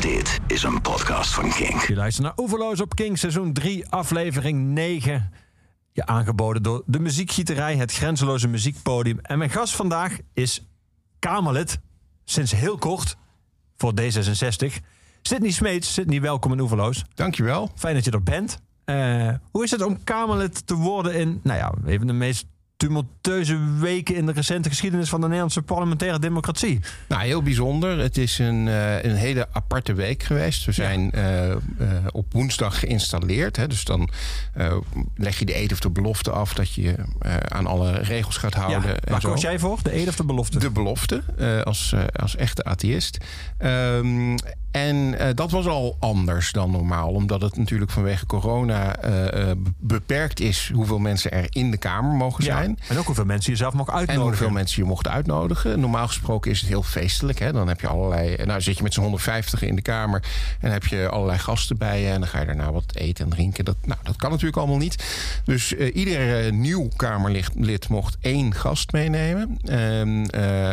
Dit is een podcast van Kink. Je luistert naar Oeverloos op King, seizoen 3, aflevering 9. Je aangeboden door de muziekgieterij, het grenzeloze muziekpodium. En mijn gast vandaag is Kamerlid, sinds heel kort, voor D66. Sydney Smeets. Sydney, welkom in Oeverloos. Dankjewel. Fijn dat je er bent. Uh, hoe is het om Kamerlid te worden in, nou ja, even de meest tumultueuze weken in de recente geschiedenis van de Nederlandse parlementaire democratie. Nou, heel bijzonder. Het is een, uh, een hele aparte week geweest. We zijn ja. uh, uh, op woensdag geïnstalleerd. Hè, dus dan leg je de eed of de belofte af dat je aan alle regels gaat houden. Ja. Waar koos jij voor? De eed of de belofte? De belofte, als, als echte atheïst. Um, en uh, dat was al anders dan normaal, omdat het natuurlijk vanwege corona uh, uh, beperkt is hoeveel mensen er in de Kamer mogen zijn. En ook hoeveel mensen je zelf mag uitnodigen. En hoeveel mensen je mocht uitnodigen. Normaal gesproken is het heel feestelijk. Hè? Dan heb je allerlei. Nou, zit je met z'n 150 in de Kamer en heb je allerlei gasten bij je. En dan ga je daarna wat eten en drinken. Dat, nou, dat kan natuurlijk allemaal niet. Dus ieder nieuw Kamerlid mocht één gast meenemen.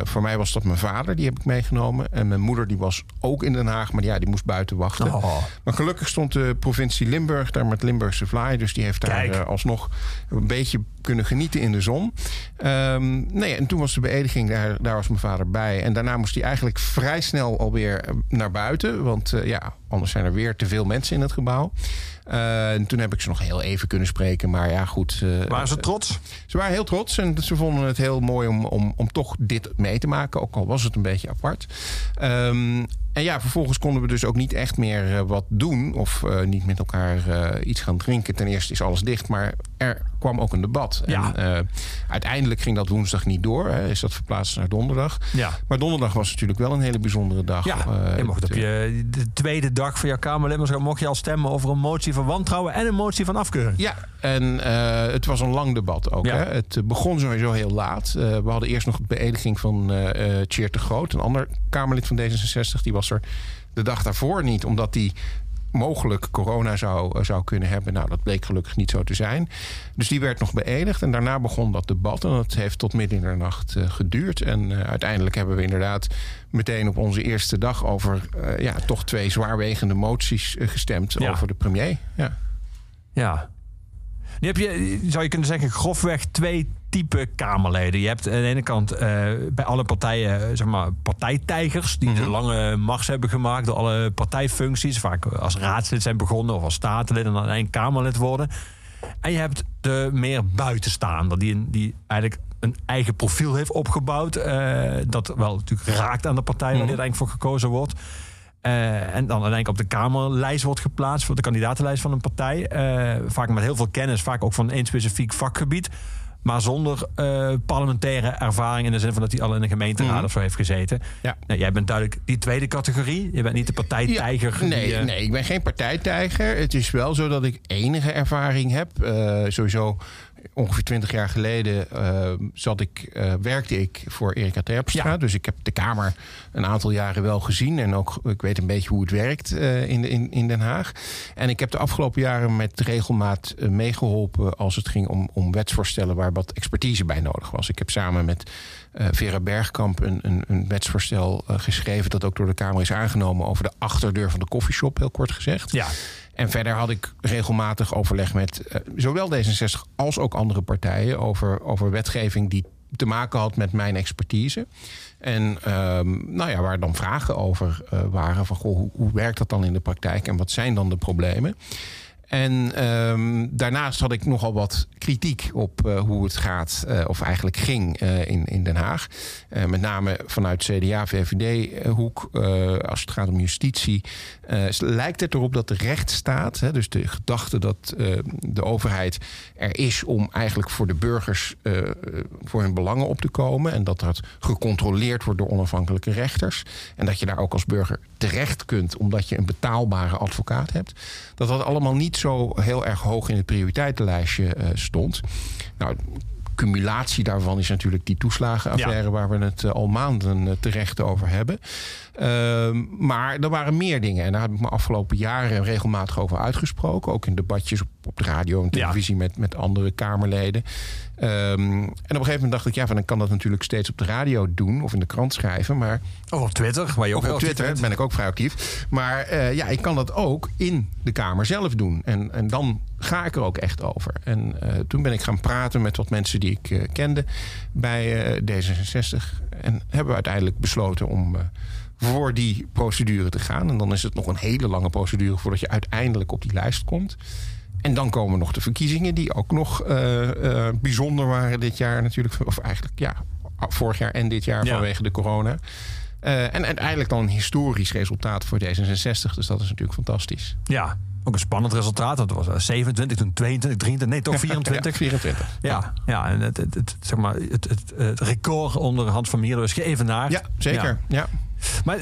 voor mij was dat mijn vader, die heb ik meegenomen. En mijn moeder, die was ook in Den Haag. Maar ja, die moest buiten wachten. Oh. Maar gelukkig stond de provincie Limburg daar met Limburgse Vlaai. Dus die heeft daar uh, alsnog een beetje kunnen genieten in de zon. Um, nee, en toen was de beëdiging, daar, daar was mijn vader bij. En daarna moest hij eigenlijk vrij snel alweer naar buiten. Want uh, ja, anders zijn er weer te veel mensen in het gebouw. Uh, en toen heb ik ze nog heel even kunnen spreken. Maar ja, goed. Uh, waren ze trots? Ze waren heel trots. En ze vonden het heel mooi om, om, om toch dit mee te maken. Ook al was het een beetje apart. Um, en ja, vervolgens konden we dus ook niet echt meer uh, wat doen. Of niet met elkaar iets gaan drinken. Ten eerste is alles dicht. Maar er kwam ook een debat. Ja. En uiteindelijk ging dat woensdag niet door. Hè, is dat verplaatst naar donderdag. Ja. Maar donderdag was natuurlijk wel een hele bijzondere dag. Ja, je mocht op je de tweede dag van jouw Kamerlid mocht je al stemmen over een motie van wantrouwen en een motie van afkeuring. Ja, en het was een lang debat ook. Ja. Hè. Het begon sowieso heel laat. we hadden eerst nog de beëdiging van Tjeerd de Groot. Een ander Kamerlid van D66. Die was er de dag daarvoor niet, omdat die mogelijk corona zou, zou kunnen hebben. Nou, dat bleek gelukkig niet zo te zijn. Dus die werd nog beëdigd en daarna begon dat debat. En dat heeft tot midden in de nacht uh, geduurd. En uh, uiteindelijk hebben we inderdaad meteen op onze eerste dag over ja, toch twee zwaarwegende moties gestemd Ja. over de premier. Ja. Ja. Heb je, zou je kunnen zeggen, grofweg twee type Kamerleden. Je hebt aan de ene kant uh, bij alle partijen, zeg maar, partijtijgers... die Mhm. de lange mars hebben gemaakt door alle partijfuncties. Vaak als raadslid zijn begonnen of als statenlid en dan uiteindelijk Kamerlid worden. En je hebt de meer buitenstaander, die, die eigenlijk een eigen profiel heeft opgebouwd. Uh, dat wel natuurlijk raakt aan de partij waar Mhm. dit eigenlijk voor gekozen wordt. Uh, en dan uiteindelijk op de Kamerlijst wordt geplaatst, voor de kandidatenlijst van een partij. Uh, vaak met heel veel kennis, vaak ook van één specifiek vakgebied. Maar zonder uh, parlementaire ervaring in de zin van dat hij al in een gemeenteraad Mhm. of zo heeft gezeten. Ja. Nou, jij bent duidelijk die tweede categorie. Je bent niet de partijtijger. Ja, nee, die, uh, nee, ik ben geen partijtijger. Het is wel zo dat ik enige ervaring heb. Uh, sowieso ongeveer twintig jaar geleden uh, zat ik, uh, werkte ik voor Erika Terpstra. Ja. Dus ik heb de Kamer een aantal jaren wel gezien. En ook, ik weet een beetje hoe het werkt uh, in, in, in Den Haag. En ik heb de afgelopen jaren met regelmaat meegeholpen... als het ging om, om wetsvoorstellen waar wat expertise bij nodig was. Ik heb samen met Vera Bergkamp een, een, een wetsvoorstel geschreven... dat ook door de Kamer is aangenomen over de achterdeur van de koffieshop, heel kort gezegd. Ja. En verder had ik regelmatig overleg met uh, zowel D66 als ook andere partijen over, over wetgeving die te maken had met mijn expertise. En um, nou ja, waar dan vragen over uh, waren van goh, hoe, hoe werkt dat dan in de praktijk en wat zijn dan de problemen? En um, daarnaast had ik nogal wat kritiek op uh, hoe het gaat, uh, of eigenlijk ging uh, in, in Den Haag. met name vanuit CDA-VVD-hoek, als het gaat om justitie. lijkt het erop dat de rechtsstaat, hè, dus de gedachte dat de overheid er is om eigenlijk voor de burgers voor hun belangen op te komen. En dat dat gecontroleerd wordt door onafhankelijke rechters. En dat je daar ook als burger terecht kunt omdat je een betaalbare advocaat hebt. Dat dat allemaal niet zo heel erg hoog in het prioriteitenlijstje uh, stond. Nou, cumulatie daarvan is natuurlijk die toeslagenaffaire... Ja. waar we het uh, al maanden uh, terecht over hebben. Uh, maar er waren meer dingen. En daar heb ik me afgelopen jaren regelmatig over uitgesproken. Ook in debatjes op, op de radio en televisie met, met andere Kamerleden. Ehm, en op een gegeven moment dacht ik, ja, van, dan kan dat natuurlijk steeds op de radio doen of in de krant schrijven. Maar, of op Twitter, waar je ook op Twitter ben ik ook vrij actief. Maar uh, ja, ik kan dat ook in de Kamer zelf doen. En, en dan ga ik er ook echt over. En uh, toen ben ik gaan praten met wat mensen die ik uh, kende bij D66. En hebben we uiteindelijk besloten om voor die procedure te gaan. En dan is het nog een hele lange procedure voordat je uiteindelijk op die lijst komt. En dan komen nog de verkiezingen, die ook nog uh, uh, bijzonder waren dit jaar natuurlijk. Of eigenlijk ja, vorig jaar en dit jaar ja. vanwege de corona. Uh, en uiteindelijk dan een historisch resultaat voor D66. Dus dat is natuurlijk fantastisch. Ja, ook een spannend resultaat. Dat was 27, toen 22, 23, nee, toch 24. Ja, 24. Ja, ja en het, het, het, zeg maar, het, het, het record onder Hans van Mierlo is geëvenaard. Ja, zeker. Ja. Maar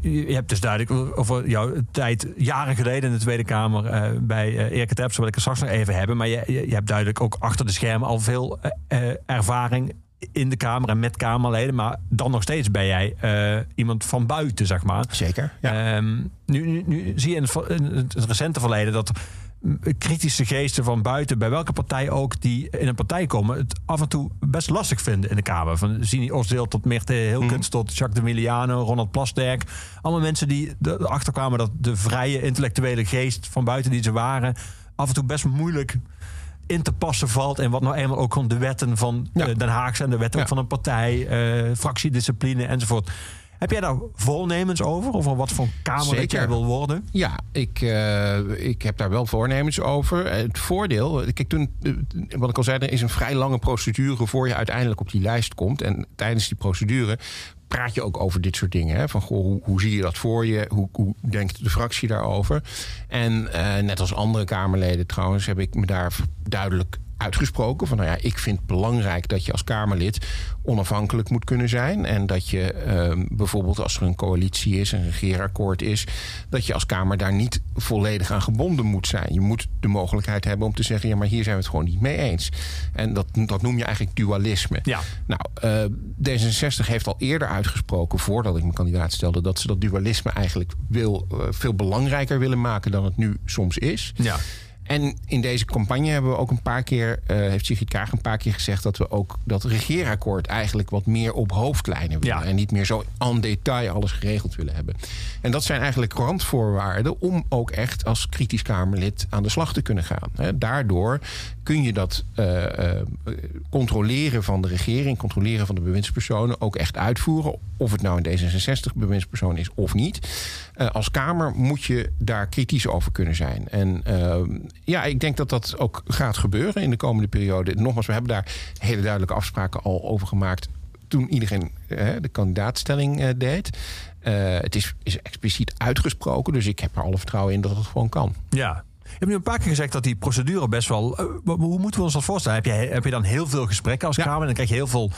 je hebt dus duidelijk over jouw tijd jaren geleden in de Tweede Kamer uh, bij uh, Erke Terps, wil ik er straks nog even hebben. Maar je, je, hebt duidelijk ook achter de schermen al veel uh, ervaring in de Kamer en met Kamerleden. Maar dan nog steeds ben jij iemand van buiten, zeg maar. Zeker. Ja. Um, nu, nu, nu, zie je in het, in het recente verleden dat kritische geesten van buiten, bij welke partij ook, die in een partij komen, het af en toe best lastig vinden in de Kamer. Van Zini Osdeel tot Meerte Hilkens, mm. tot Jacques de Miliano, Ronald Plasterk. Allemaal mensen die erachter kwamen dat de vrije intellectuele geest van buiten die ze waren, af en toe best moeilijk in te passen valt. En wat nou eenmaal ook gewoon de wetten van ja. Den Haag zijn, de wetten ja. van een partij, uh, fractiediscipline enzovoort. Heb jij daar voornemens over? Over wat voor kamer dat jij wil worden? Ja, ik, uh, ik heb daar wel voornemens over. Het voordeel, kijk, toen, wat ik al zei, er is een vrij lange procedure voor je uiteindelijk op die lijst komt. En tijdens die procedure praat je ook over dit soort dingen. Hè? Van goh, hoe, hoe, zie je dat voor je? Hoe, hoe denkt de fractie daarover? En uh, net als andere Kamerleden trouwens, heb ik me daar duidelijk uitgesproken. Van nou ja, ik vind het belangrijk dat je als Kamerlid onafhankelijk moet kunnen zijn. En dat je uh, bijvoorbeeld als er een coalitie is, een regeerakkoord is, dat je als Kamer daar niet volledig aan gebonden moet zijn. Je moet de mogelijkheid hebben om te zeggen: ja, maar hier zijn we het gewoon niet mee eens. En dat, dat noem je eigenlijk dualisme. Ja. Nou, uh, D66 heeft al eerder uitgesproken, voordat ik mijn kandidaat stelde, dat ze dat dualisme eigenlijk wil, uh, veel belangrijker willen maken dan het nu soms is. Ja. En in deze campagne hebben we ook een paar keer, uh, heeft Sigrid Kaag een paar keer gezegd dat we ook dat regeerakkoord eigenlijk wat meer op hoofdlijnen willen. Ja. En niet meer zo en detail alles geregeld willen hebben. En dat zijn eigenlijk randvoorwaarden om ook echt als kritisch Kamerlid aan de slag te kunnen gaan. He, daardoor kun je dat uh, uh, controleren van de regering, controleren van de bewindspersonen ook echt uitvoeren. Of het nou een D66 bewindspersoon is of niet. Uh, als Kamer moet je daar kritisch over kunnen zijn. En ja, ik denk dat dat ook gaat gebeuren in de komende periode. Nogmaals, we hebben daar hele duidelijke afspraken al over gemaakt toen iedereen de kandidaatstelling deed. Het is, is expliciet uitgesproken, dus ik heb er alle vertrouwen in dat het gewoon kan. Ja, hebt nu een paar keer gezegd dat die procedure best wel. Uh, hoe moeten we ons dat voorstellen? Heb je, heb je dan heel veel gesprekken als Ja. Kamer? En dan krijg je heel veel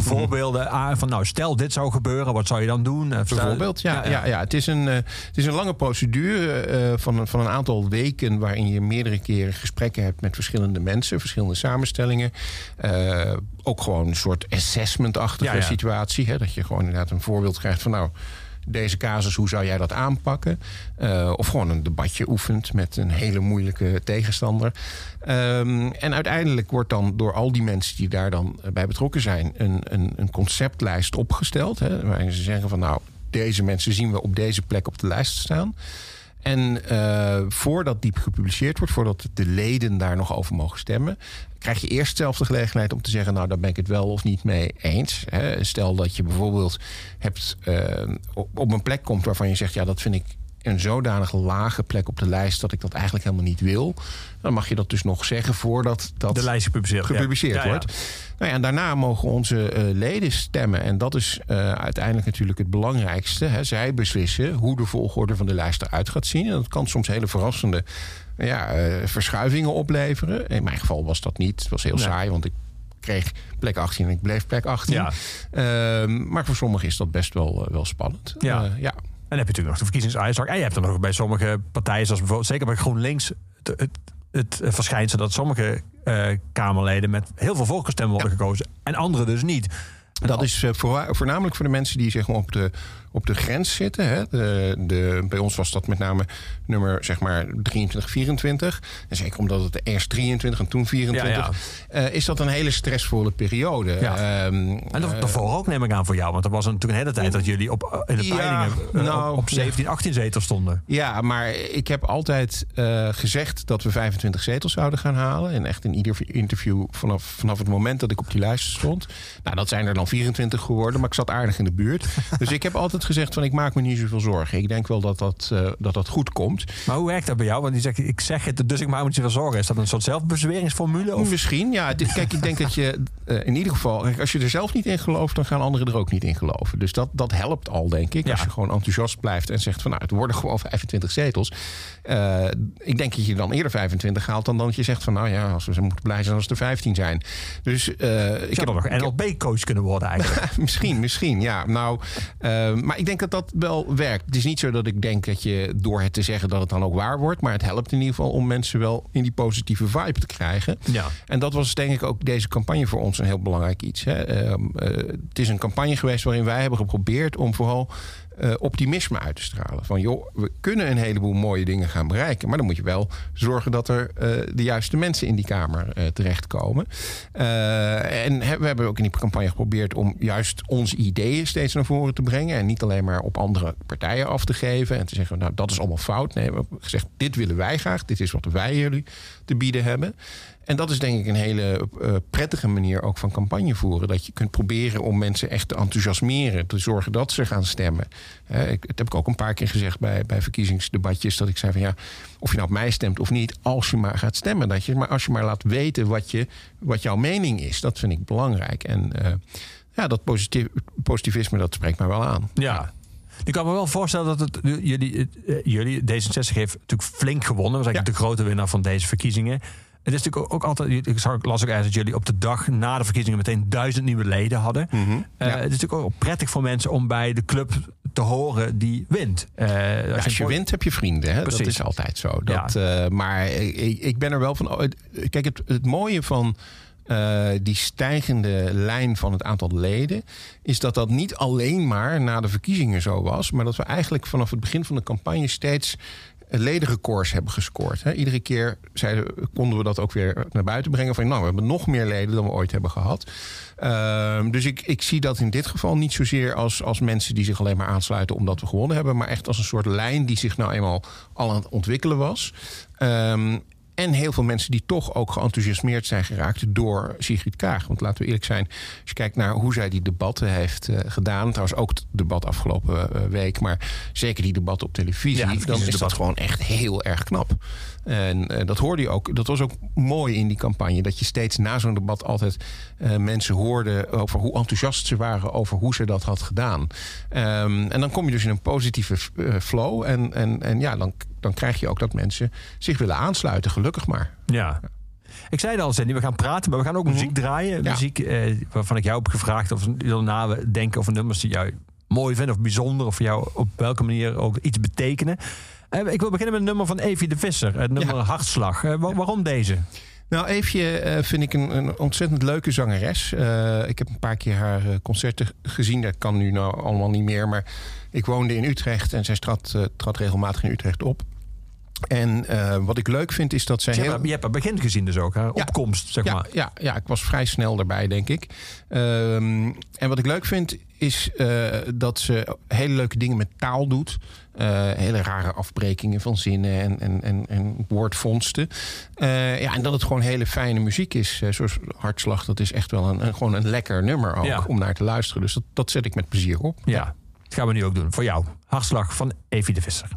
voorbeelden aan van nou stel dit zou gebeuren, wat zou je dan doen? Eh, Bijvoorbeeld, ja, ja, ja. Het, is een, eh, het is een lange procedure eh, van, een- van een aantal weken... waarin je meerdere keren gesprekken hebt met verschillende mensen... verschillende samenstellingen. Eh, ook gewoon een soort assessment-achtige Ja, ja. situatie. Hè, dat je gewoon inderdaad een voorbeeld krijgt van... nou, deze casus, hoe zou jij dat aanpakken? Eh, of gewoon een debatje oefent met een hele moeilijke tegenstander. Ehm, en uiteindelijk wordt dan door al die mensen die daar dan eh, bij betrokken zijn... een, een, een conceptlijst opgesteld. Hè, waarin ze zeggen van nou, deze mensen zien we op deze plek op de lijst staan. En eh, voordat die gepubliceerd wordt, voordat de leden daar nog over mogen stemmen, krijg je eerst zelf de gelegenheid om te zeggen: Nou, daar ben ik het wel of niet mee eens. Hè. Stel dat je bijvoorbeeld hebt, eh, op een plek komt waarvan je zegt: Ja, dat vind ik een zodanig lage plek op de lijst dat ik dat eigenlijk helemaal niet wil. Dan mag je dat dus nog zeggen voordat dat de lijst gepubliceerd, ja. gepubliceerd Ja, ja. wordt. Nou ja, en daarna mogen onze eh, leden stemmen. En dat is eh, uiteindelijk natuurlijk het belangrijkste. Hè. Zij beslissen hoe de volgorde van de lijst eruit gaat zien. En dat kan soms hele verrassende ja, eh, verschuivingen opleveren. In mijn geval was dat niet. Het was heel Nee. saai, want ik kreeg plek 18 en ik bleef plek 18. Ja. Ehm, maar voor sommigen is dat best wel, wel spannend. Ja. Ja. En dan heb je natuurlijk nog de verkiezingsuitslag. En je hebt dan nog bij sommige partijen, zoals bijvoorbeeld, zeker bij GroenLinks, het, het, het verschijnsel dat sommige eh, Kamerleden met heel veel voorkeurstemmen worden gekozen en andere dus niet. Dat is voor, voornamelijk voor de mensen die zeg maar, op, de, op de grens zitten. Hè. De, de, bij ons was dat met name nummer zeg maar 23, 24. En zeker omdat het eerst 23 en toen 24. Ja, ja. Uh, is dat een hele stressvolle periode. Ja. Um, en dat, daarvoor ook neem ik aan voor jou. Want er was natuurlijk een hele tijd dat jullie op, in de peilingen nou, op, op, 17, 18 zetels stonden. Ja, maar ik heb altijd uh, gezegd dat we 25 zetels zouden gaan halen. En echt in ieder interview vanaf, vanaf het moment dat ik op die lijst stond. Nou, dat zijn er dan 24 geworden, maar ik zat aardig in de buurt. dus ik heb altijd gezegd van ik maak me niet zoveel zorgen. Ik denk wel dat dat, uh, dat, dat goed komt. Maar hoe werkt dat bij jou? Want die zegt ik zeg het, dus ik maak me niet zoveel zorgen. Is dat een soort zelfbezweringsformule? Of? Misschien, ja. Kijk, ik denk dat je uh, in ieder geval, als je er zelf niet in gelooft, dan gaan anderen er ook niet in geloven. Dus dat, dat helpt al, denk ik. Ja. Als je gewoon enthousiast blijft en zegt van nou, het worden gewoon 25 zetels. Uh, ik denk dat je dan eerder 25 haalt dan dat je zegt van nou ja, als we moeten blij zijn als er 15 zijn. Dus ik heb nog NLP-coach kunnen worden eigenlijk. misschien, misschien, ja. Nou, uh, maar ik denk dat dat wel werkt. Het is niet zo dat ik denk dat je door het te zeggen dat het dan ook waar wordt. Maar het helpt in ieder geval om mensen wel in die positieve vibe te krijgen. Ja. En dat was denk ik ook deze campagne voor ons een heel belangrijk iets. Hè. Uh, het is een campagne geweest waarin wij hebben geprobeerd om vooral uh, optimisme uit te stralen. Van joh, we kunnen een heleboel mooie dingen gaan bereiken. Maar dan moet je wel zorgen dat er uh, de juiste mensen in die Kamer uh, terechtkomen. en we hebben ook in die campagne geprobeerd om juist onze ideeën steeds naar voren te brengen. En niet alleen maar op andere partijen af te geven. En te zeggen, nou dat is allemaal fout. Nee, we hebben gezegd, dit willen wij graag. Dit is wat wij jullie te bieden hebben. En dat is denk ik een hele uh, prettige manier ook van campagne voeren. Dat je kunt proberen om mensen echt te enthousiasmeren. Te zorgen dat ze gaan stemmen. Ik, dat heb ik ook een paar keer gezegd bij, bij verkiezingsdebatjes. Dat ik zei van ja, of je nou op mij stemt of niet. Als je maar gaat stemmen. Dat je, maar als je maar laat weten wat, je, wat jouw mening is. Dat vind ik belangrijk. En uh, ja, dat positief, positivisme dat spreekt mij wel aan. Ja, ik kan me wel voorstellen dat het, jullie, jullie, D66 heeft natuurlijk flink gewonnen. Eigenlijk ja. de grote winnaar van deze verkiezingen. Het is natuurlijk ook altijd. Ik las ook ergens dat jullie op de dag na de verkiezingen meteen duizend nieuwe leden hadden. Mm -hmm. uh, ja. Het is natuurlijk ook prettig voor mensen om bij de club te horen die wint. Uh, als, ja, als je, je wint, heb je vrienden. Hè? Dat is altijd zo. Dat, ja. uh, maar ik, ik, ben er wel van. Kijk, het, het mooie van. Uh, die stijgende lijn van het aantal leden, is dat dat niet alleen maar na de verkiezingen zo was, maar dat we eigenlijk vanaf het begin van de campagne steeds ledenrecords hebben gescoord. Hè. Iedere keer zeiden, konden we dat ook weer naar buiten brengen. Van nou, we hebben nog meer leden dan we ooit hebben gehad. Uh, dus ik, ik zie dat in dit geval niet zozeer als, als mensen die zich alleen maar aansluiten omdat we gewonnen hebben. Maar echt als een soort lijn die zich nou eenmaal al aan het ontwikkelen was. Um, en heel veel mensen die toch ook geenthousiasmeerd zijn geraakt door Sigrid Kaag. Want laten we eerlijk zijn, als je kijkt naar hoe zij die debatten heeft uh, gedaan. Trouwens ook het debat afgelopen uh, week. Maar zeker die debatten op televisie. Ja, dan is dat gewoon echt heel erg knap. En uh, dat hoorde je ook. Dat was ook mooi in die campagne. Dat je steeds na zo'n debat altijd mensen hoorde over hoe enthousiast ze waren over hoe ze dat had gedaan. Um, en dan kom je dus in een positieve flow. En, en, en ja, dan dan krijg je ook dat mensen zich willen aansluiten. Gelukkig maar. Ja. Ik zei al, Sandy, we gaan praten, maar we gaan ook muziek mm -hmm. draaien. Ja. Muziek eh, waarvan ik jou heb gevraagd of je nadenken over nummers die jou mooi vindt of bijzonder. Of voor jou op welke manier ook iets betekenen. Uh, ik wil beginnen met een nummer van Evie de Visser. Het nummer ja. Hartslag. Waar, waarom deze? Nou, Eefje uh, vind ik een, een, ontzettend leuke zangeres. Uh, ik heb een paar keer haar concerten gezien. Dat kan nu nou allemaal niet meer. Maar ik woonde in Utrecht en zij trad, uh, trad regelmatig in Utrecht op. En uh, wat ik leuk vind is dat zij. Je, heel... hebt, je hebt haar begin gezien, dus ook, haar ja, opkomst, zeg ja, maar. Ja, ja, ik was vrij snel erbij, denk ik. Um, en wat ik leuk vind is uh, dat ze hele leuke dingen met taal doet. Uh, hele rare afbrekingen van zinnen en, en, en, en woordvondsten. ja, en dat het gewoon hele fijne muziek is. zoals Hartslag, dat is echt wel een, een gewoon een lekker nummer ook ja. om naar te luisteren. Dus dat, dat zet ik met plezier op. Ja, dat gaan we nu ook doen. Voor jou. Hartslag van Evie de Visser.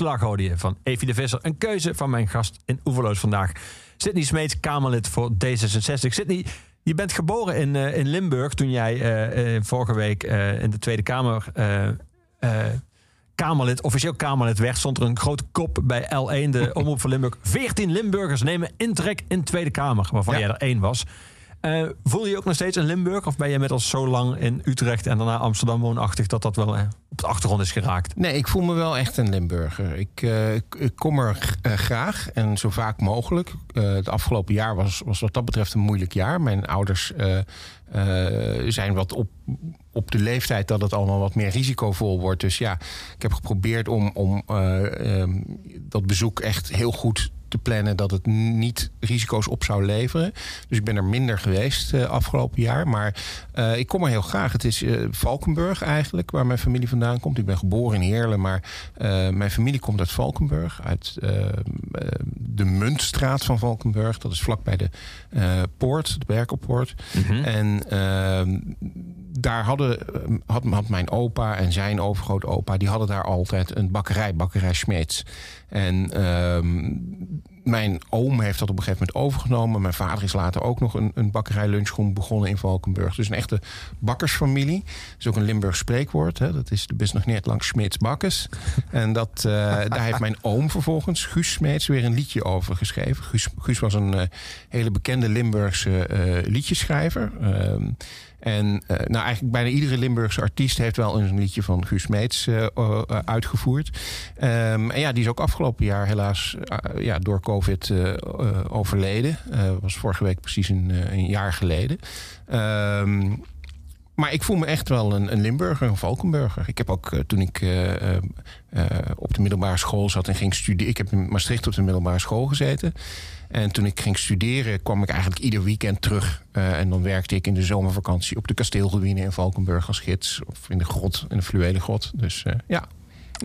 Hartslag hoorde je van Evie de Visser. Een keuze van mijn gast in Oeverloos vandaag. Sydney Smeets, Kamerlid voor D66. Sydney, je bent geboren in, eh, in Limburg toen jij eh, eh, vorige week in de Tweede Kamer... Kamerlid, officieel Kamerlid werd, stond er een grote kop bij L1, de Omroep van Limburg. 14 Limburgers nemen intrek in Tweede Kamer, waarvan Ja. jij er één was. Eh, voel je je ook nog steeds een Limburg? Of ben je met al zo lang in Utrecht en daarna Amsterdam woonachtig dat dat wel eh, op de achtergrond is geraakt? Nee, ik voel me wel echt een Limburger. Ik, eh, ik, kom er graag en zo vaak mogelijk. Het afgelopen jaar was, was wat dat betreft een moeilijk jaar. Mijn ouders zijn wat op, op de leeftijd dat het allemaal wat meer risicovol wordt. Dus ja, ik heb geprobeerd om, om eh, ehm, dat bezoek echt heel goed te plannen dat het niet risico's op zou leveren. Dus ik ben er minder geweest eh, afgelopen jaar. Maar eh, ik kom er heel graag. Het is eh, Valkenburg eigenlijk, waar mijn familie vandaan komt. Ik ben geboren in Heerlen, maar mijn familie komt uit Valkenburg. Uit de Muntstraat van Valkenburg. Dat is vlakbij de poort, de Berkelpoort. En ehm, daar hadden, eh, had, had mijn opa en zijn overgrootopa... die hadden daar altijd een bakkerij, bakkerij Smeets. En ehm, mijn oom heeft dat op een gegeven moment overgenomen. Mijn vader is later ook nog een, een bakkerij lunchroom begonnen in Valkenburg. Dus een echte bakkersfamilie. Dat is ook een Limburgs spreekwoord. Hè? Dat is de best nog net langs Smeets bakkers. en dat, eh, daar heeft mijn oom vervolgens, Guus Smeets, weer een liedje over geschreven. Guus, Guus was een eh, hele bekende Limburgse eh, liedjeschrijver. En eh, nou, eigenlijk bijna iedere Limburgse artiest heeft wel een liedje van Guus Meets eh, eh, uitgevoerd. Ehm, en ja, die is ook afgelopen jaar helaas ja, door COVID overleden. Was vorige week precies een, een jaar geleden. Ehm, maar ik voel me echt wel een, een Limburger, een Valkenburger. Ik heb ook toen ik op de middelbare school zat en ging studeren. Ik heb in Maastricht op de middelbare school gezeten. En toen ik ging studeren, kwam ik eigenlijk ieder weekend terug. Eh, en dan werkte ik in de zomervakantie op de kasteelruïne in Valkenburg als gids. Of in de grot, in de fluwelen grot. Dus eh, ja.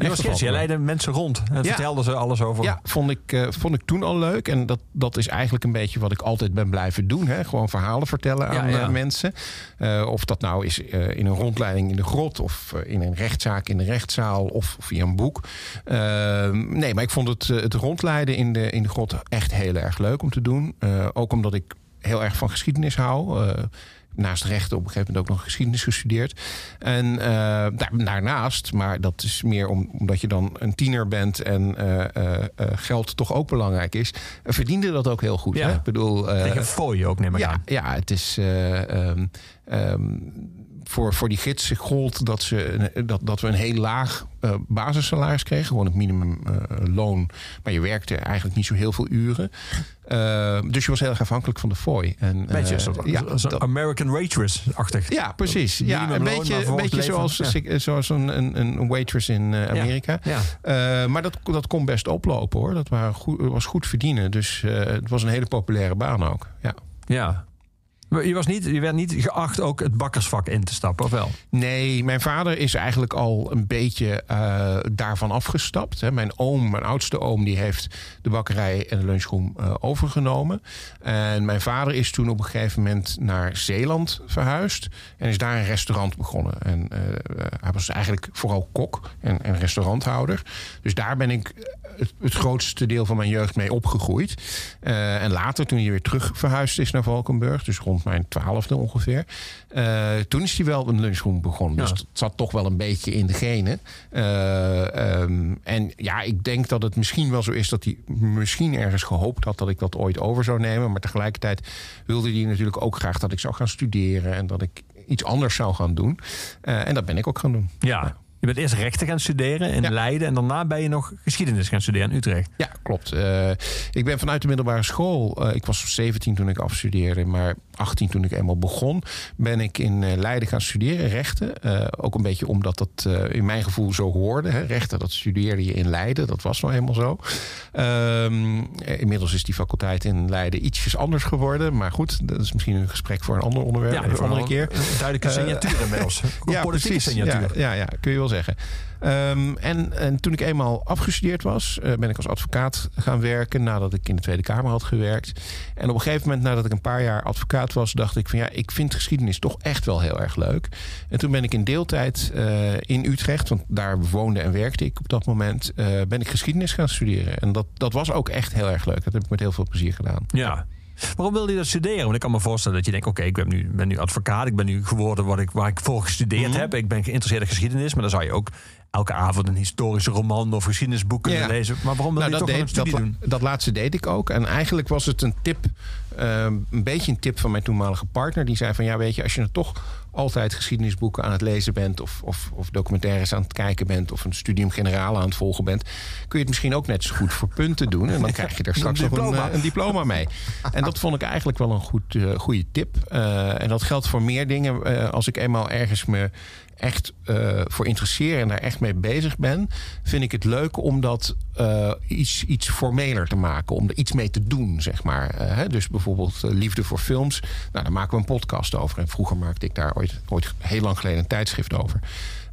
Was gids, je leidde mensen rond en Ja. vertelde ze alles over. Ja, vond ik, eh, vond ik toen al leuk. En dat, dat is eigenlijk een beetje wat ik altijd ben blijven doen. Hè? Gewoon verhalen vertellen aan Ja, eh, mensen. Eh, of dat nou is eh, in een rondleiding in de grot... of eh, in een rechtszaak in de rechtszaal of via een boek. Eh, nee, maar ik vond het, eh, het rondleiden in de, in de grot echt heel erg leuk om te doen. Eh, ook omdat ik heel erg van geschiedenis hou. Eh, naast rechten op een gegeven moment ook nog geschiedenis gestudeerd. En uh, daar, daarnaast, maar dat is meer om, omdat je dan een tiener bent en uh, geld toch ook belangrijk is, verdiende dat ook heel goed. Ja. Hè? Ik bedoel, Tegen fooi ook, neem ik ja, aan. ja, het is. Um, um, voor, voor die gidsen gold dat, ze, dat, dat we een heel laag uh, basissalaris kregen. Gewoon het minimumloon. Uh, maar je werkte eigenlijk niet zo heel veel uren. Uh, dus je was heel erg afhankelijk van de fooi. En, beetje zo, ja, zo American waitress-achtig. Ja, precies. Ja, een beetje, een beetje zoals, ja. zoals een, een, een waitress in Amerika. Ja, ja. maar dat, dat kon best oplopen hoor. Dat waren goed, was goed verdienen. Dus het was een hele populaire baan ook. Ja. Ja, je, was niet, je werd niet geacht ook het bakkersvak in te stappen, of wel? Nee, mijn vader is eigenlijk al een beetje uh, daarvan afgestapt. Hè. Mijn oom, mijn oudste oom, die heeft de bakkerij en de lunchroom uh, overgenomen. En mijn vader is toen op een gegeven moment naar Zeeland verhuisd. En is daar een restaurant begonnen. En uh, hij was eigenlijk vooral kok en, en restauranthouder. Dus daar ben ik het, het, grootste deel van mijn jeugd mee opgegroeid. Uh, en later, toen hij weer terug verhuisd is naar Valkenburg, dus rond mijn twaalfde ongeveer, uh, toen is hij wel een lunchroom begonnen. Ja. Dus het zat toch wel een beetje in de genen. Uh, um, en ja, ik denk dat het misschien wel zo is dat hij misschien ergens gehoopt had dat ik dat ooit over zou nemen. Maar tegelijkertijd wilde hij natuurlijk ook graag dat ik zou gaan studeren en dat ik iets anders zou gaan doen. en dat ben ik ook gaan doen. Ja. Je bent eerst rechten gaan studeren in ja. Leiden en daarna ben je nog geschiedenis gaan studeren in Utrecht. Ja, klopt. Uh, ik ben vanuit de middelbare school, uh, ik was 17 toen ik afstudeerde, maar 18 toen ik eenmaal begon, ben ik in uh, Leiden gaan studeren, rechten. ook een beetje omdat dat in mijn gevoel zo hoorde. Hè. Rechten, dat studeerde je in Leiden, dat was nou eenmaal zo. Um, inmiddels is die faculteit in Leiden ietsjes anders geworden, maar goed, dat is misschien een gesprek voor een ander onderwerp, ja, een andere keer. Duidelijke signatuur inmiddels. ja, precies. Signatuur. Ja, ja, ja, kun je wel zeggen. Um, en, en, toen ik eenmaal afgestudeerd was, uh, ben ik als advocaat gaan werken nadat ik in de Tweede Kamer had gewerkt. En op een gegeven moment, nadat ik een paar jaar advocaat was, dacht ik van ja, ik vind geschiedenis toch echt wel heel erg leuk. En toen ben ik in deeltijd uh, in Utrecht, want daar woonde en werkte ik op dat moment, uh, ben ik geschiedenis gaan studeren. En dat, dat was ook echt heel erg leuk. Dat heb ik met heel veel plezier gedaan. Ja. Waarom wilde je dat studeren? Want ik kan me voorstellen dat je denkt: oké, okay, ik ben nu, ben nu advocaat, ik ben nu geworden wat ik, waar ik voor gestudeerd Mhm. heb. Ik ben geïnteresseerd in geschiedenis, maar dan zou je ook elke avond een historische roman of geschiedenisboek kunnen Ja. lezen. Maar waarom wil Nou, je dat, toch een deed, studie dat, doen? dat laatste deed ik ook. En eigenlijk was het een tip, eh, een beetje een tip van mijn toenmalige partner. Die zei van ja, weet je, als je er toch altijd geschiedenisboeken aan het lezen bent... Of, of, of documentaires aan het kijken bent... of een studium generaal aan het volgen bent... kun je het misschien ook net zo goed voor punten doen. En dan krijg je er straks nog een, diploma. eh, een diploma mee. En dat vond ik eigenlijk wel een goed, uh, goede tip. Uh, en dat geldt voor meer dingen. Als ik eenmaal ergens me echt uh, voor interesseer en daar echt mee bezig ben, vind ik het leuk om dat uh, iets, iets formeler te maken. Om er iets mee te doen, zeg maar. Uh, hè? Dus bijvoorbeeld Liefde voor Films. Nou, daar maken we een podcast over. En vroeger maakte ik daar ooit, ooit heel lang geleden een tijdschrift over.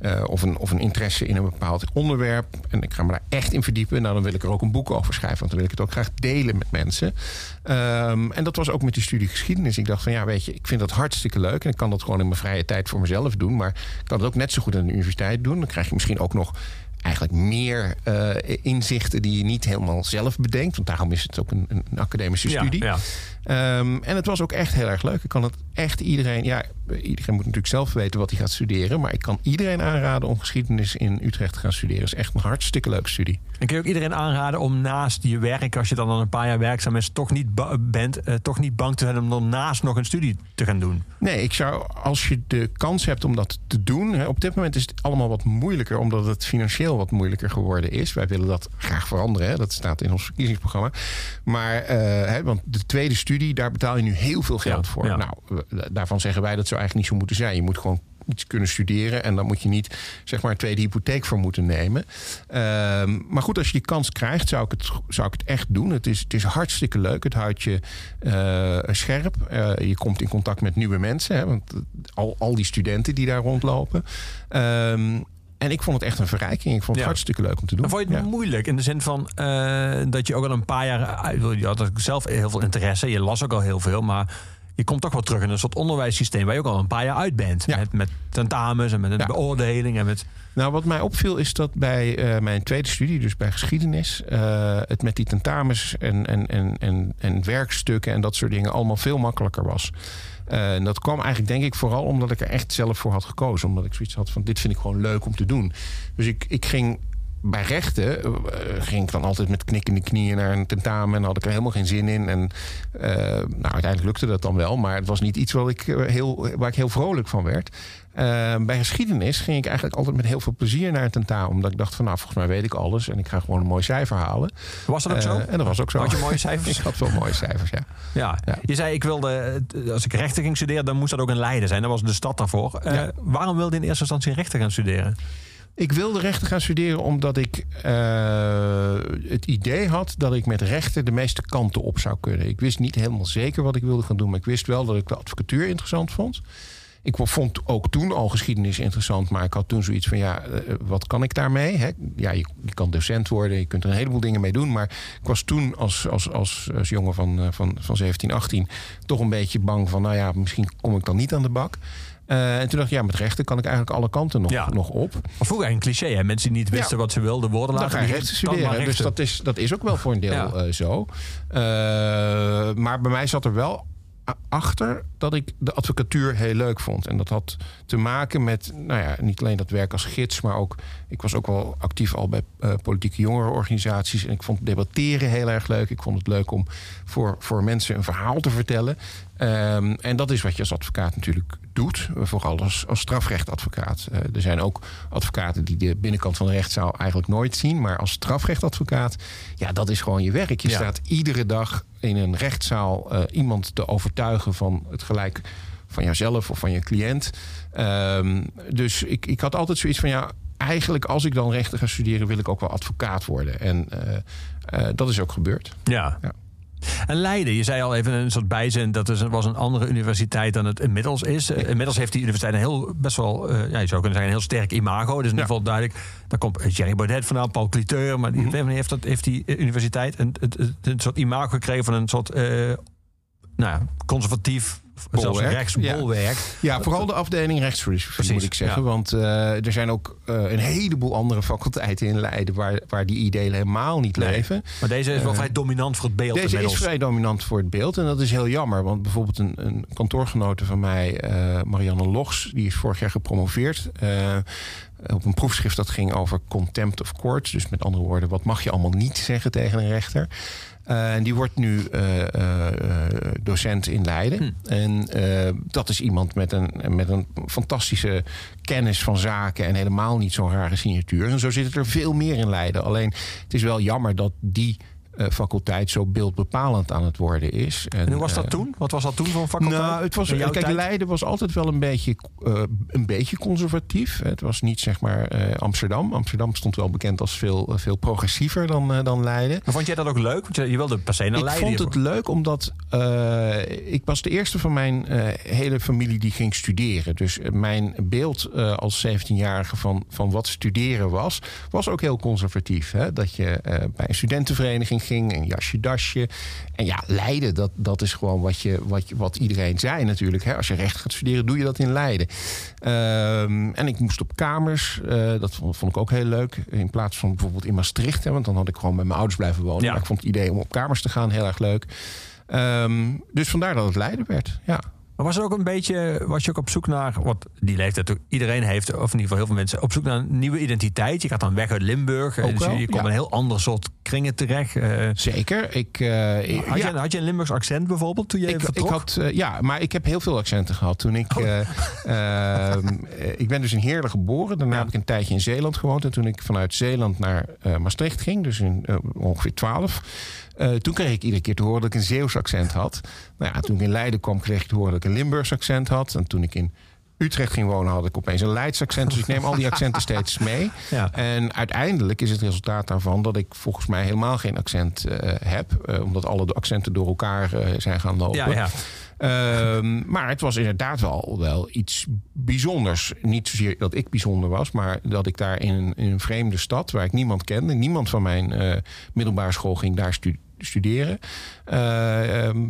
Uh, of, een, of een interesse in een bepaald onderwerp. En ik ga me daar echt in verdiepen. Nou, dan wil ik er ook een boek over schrijven. Want dan wil ik het ook graag delen met mensen. Um, en dat was ook met die studie geschiedenis. Ik dacht van ja, weet je, ik vind dat hartstikke leuk. En ik kan dat gewoon in mijn vrije tijd voor mezelf doen. Maar ik kan het ook net zo goed aan de universiteit doen. Dan krijg je misschien ook nog eigenlijk meer uh, inzichten die je niet helemaal zelf bedenkt. Want daarom is het ook een, een academische studie. Ja, ja. Um, en het was ook echt heel erg leuk. Ik kan het echt iedereen... Ja, iedereen moet natuurlijk zelf weten wat hij gaat studeren. Maar ik kan iedereen aanraden om geschiedenis in Utrecht te gaan studeren. Is echt een hartstikke leuke studie. En kun je ook iedereen aanraden om naast je werk... als je dan al een paar jaar werkzaam is, toch niet bent... Uh, toch niet bang te zijn om daarnaast nog een studie te gaan doen? Nee, ik zou, als je de kans hebt om dat te doen... Hè, op dit moment is het allemaal wat moeilijker... omdat het financieel wat moeilijker geworden is. Wij willen dat graag veranderen. Hè. Dat staat in ons verkiezingsprogramma. Maar, uh, hè, want de tweede studie, daar betaal je nu heel veel geld ja, voor. Ja. Nou, daarvan zeggen wij dat zou eigenlijk niet zo moeten zijn. Je moet gewoon iets kunnen studeren. En dan moet je niet zeg maar een tweede hypotheek voor moeten nemen. Um, maar goed, als je die kans krijgt, zou ik het, zou ik het echt doen. Het is, het is hartstikke leuk. Het houdt je uh, scherp. Uh, je komt in contact met nieuwe mensen. Hè, want al, al die studenten die daar rondlopen. Um, en ik vond het echt een verrijking. Ik vond het ja. hartstikke leuk om te doen. En vond je het ja. moeilijk in de zin van uh, dat je ook al een paar jaar... Je had zelf heel veel interesse. Je las ook al heel veel, maar je komt toch wel terug in een soort onderwijssysteem waar je ook al een paar jaar uit bent. Ja. Met, met tentamens en met een Ja. beoordeling en met. Nou, wat mij opviel is dat bij eh, mijn tweede studie, dus bij geschiedenis, eh, het met die tentamens en, en, en, en, en werkstukken en dat soort dingen allemaal veel makkelijker was. Eh, en dat kwam eigenlijk denk ik vooral omdat ik er echt zelf voor had gekozen. Omdat ik zoiets had van dit vind ik gewoon leuk om te doen. Dus ik, ik ging bij rechten eh, ging ik dan altijd met knikkende knieën naar een tentamen en had ik er helemaal geen zin in. En eh, nou, uiteindelijk lukte dat dan wel, maar het was niet iets wat ik, eh, heel, waar ik heel vrolijk van werd. Bij geschiedenis ging ik eigenlijk altijd met heel veel plezier naar een tentamen. Omdat ik dacht van nou, volgens mij weet ik alles en ik ga gewoon een mooi cijfer halen. Was dat ook zo? En dat was ook zo. Had je mooie cijfers? ik had wel mooie cijfers, ja. Ja. Ja. Je zei, ik wilde, als ik rechten ging studeren, dan moest dat ook in Leiden zijn. Dat was de stad daarvoor. Ja. Waarom wilde je in eerste instantie rechten gaan studeren? Ik wilde rechten gaan studeren omdat ik eh, het idee had dat ik met rechten de meeste kanten op zou kunnen. Ik wist niet helemaal zeker wat ik wilde gaan doen, maar ik wist wel dat ik de advocatuur interessant vond. Ik vond ook toen al geschiedenis interessant, maar ik had toen zoiets van: ja, eh, wat kan ik daarmee? Ja, je, je kan docent worden, je kunt er een heleboel dingen mee doen. Maar ik was toen als, als, als, als jongen van, eh, van, van 17, 18 toch een beetje bang van: nou ja, misschien kom ik dan niet aan de bak. Eh, en toen dacht ik, ja, met rechten kan ik eigenlijk alle kanten nog, Ja. nog op. Of vroeger een cliché, hè? mensen die niet wisten Ja. wat ze wilden worden Dan laten. ga je die- rechten maar studeren. Dus dat is, dat is ook wel voor een deel Ja. eh, zo. Eh, maar bij mij zat er wel achter dat ik de advocatuur heel leuk vond. En dat had te maken met, nou ja, niet alleen dat werk als gids, maar ook, ik was ook wel actief al bij politieke jongerenorganisaties. En ik vond debatteren heel erg leuk. Ik vond het leuk om voor, voor mensen een verhaal te vertellen. Ehm, en dat is wat je als advocaat natuurlijk doet. Vooral als, als strafrechtadvocaat. Eh, er zijn ook advocaten die de binnenkant van de rechtszaal eigenlijk nooit zien. Maar als strafrechtadvocaat, ja, dat is gewoon je werk. Je Ja. staat iedere dag in een rechtszaal eh, iemand te overtuigen van het gelijk van jouzelf of van je cliënt. Ehm, dus ik, ik had altijd zoiets van ja. Eigenlijk, als ik dan rechten ga studeren, wil ik ook wel advocaat worden. En eh, dat is ook gebeurd. Ja. Ja. En Leiden, je zei al even een soort bijzin, dat is, was een andere universiteit dan het inmiddels is. Eh, Inmiddels heeft die universiteit een heel, best wel, eh, ja, je zou kunnen zeggen, een heel sterk imago. Dus in ieder geval duidelijk, daar komt Jerry Baudet vandaan, Paul Cliteur, maar die, heeft, dat, heeft die eh, universiteit een, een, soort imago gekregen van een soort, nou ja, conservatief, zelfs Bolwerk, rechtsbolwerk. Ja, vooral de afdeling rechtsfilosofie moet ik zeggen. ja. Want eh, er zijn ook eh, een heleboel andere faculteiten in Leiden... waar, waar die ideeën helemaal niet Nee. leven. Maar deze is wel Eh, vrij dominant voor het beeld Deze inmiddels. is vrij dominant voor het beeld en dat is heel jammer. Want bijvoorbeeld een, een kantoorgenote van mij, Marianne Logs... die is vorig jaar gepromoveerd... eh, op een proefschrift dat ging over contempt of court. Dus met andere woorden, wat mag je allemaal niet zeggen tegen een rechter... Eh, en die wordt nu eh, docent in Leiden. En eh, dat is iemand met een, met een fantastische kennis van zaken en helemaal niet zo'n rare signatuur. En zo zit het er veel meer in Leiden. Alleen het is wel jammer dat die faculteit zo beeldbepalend aan het worden is. En hoe was dat eh, toen? Wat was dat toen voor een faculteit? nou, het was, kijk, tijd? Leiden was altijd wel een beetje, eh, een beetje conservatief. Het was niet zeg maar eh, Amsterdam. Amsterdam stond wel bekend als veel, eh, veel progressiever dan, eh, dan Leiden. Maar vond jij dat ook leuk? Want je, je wilde per se naar Ik Leiden. vond het leuk omdat eh, ik was de eerste van mijn eh, hele familie die ging studeren. Dus eh, mijn beeld eh, als 17-jarige van, van wat studeren was, was ook heel conservatief. Hè? Dat je eh, bij een studentenvereniging ging, een jasje, dasje. En ja, Leiden, dat, dat is gewoon wat, je, wat, je- wat iedereen zei natuurlijk. Hè? Als je recht gaat studeren, doe je dat in Leiden. Ehm, en ik moest op kamers. eh, dat vond, vond ik ook heel leuk. In plaats van bijvoorbeeld in Maastricht. Hè, want dan had ik gewoon bij mijn ouders blijven wonen. Ja. Maar ik vond het idee om op kamers te gaan heel erg leuk. Ehm, dus vandaar dat het Leiden werd. Ja. Maar was er ook een beetje, was je ook op zoek naar, wat die leeftijd ook iedereen heeft, of in ieder geval heel veel mensen, op zoek naar een nieuwe identiteit? Je gaat dan weg uit Limburg, eh, Ook dus je, komt ja. een heel ander soort kringen terecht. eh. Zeker. Ik, eh, had, ja. je, had je een Limburgs accent bijvoorbeeld toen je Ik, ik vertrok? had, ja, maar ik heb heel veel accenten gehad. Toen ik, Oh. eh, ehm, eh, ik ben dus in Heerlen geboren. Daarna Ja. heb ik een tijdje in Zeeland gewoond. En toen ik vanuit Zeeland naar Maastricht ging, dus in ongeveer 12. Eh, toen kreeg ik iedere keer te horen dat ik een Zeeuws accent had. Nou ja, toen ik in Leiden kwam, kreeg ik te horen dat ik een Limburgs accent had. En toen ik in Utrecht ging wonen, had ik opeens een Leids accent. Dus ik neem al die accenten steeds mee. Ja. En uiteindelijk is het resultaat daarvan dat ik volgens mij helemaal geen accent eh, heb. eh, omdat alle de accenten door elkaar zijn gaan lopen. ja, ja. Ehm, maar het was inderdaad wel, wel iets bijzonders. Niet zozeer dat ik bijzonder was, maar dat ik daar in een, vreemde stad waar ik niemand kende, niemand van mijn eh, middelbare school ging daar stu- studeren. Eh, ehm,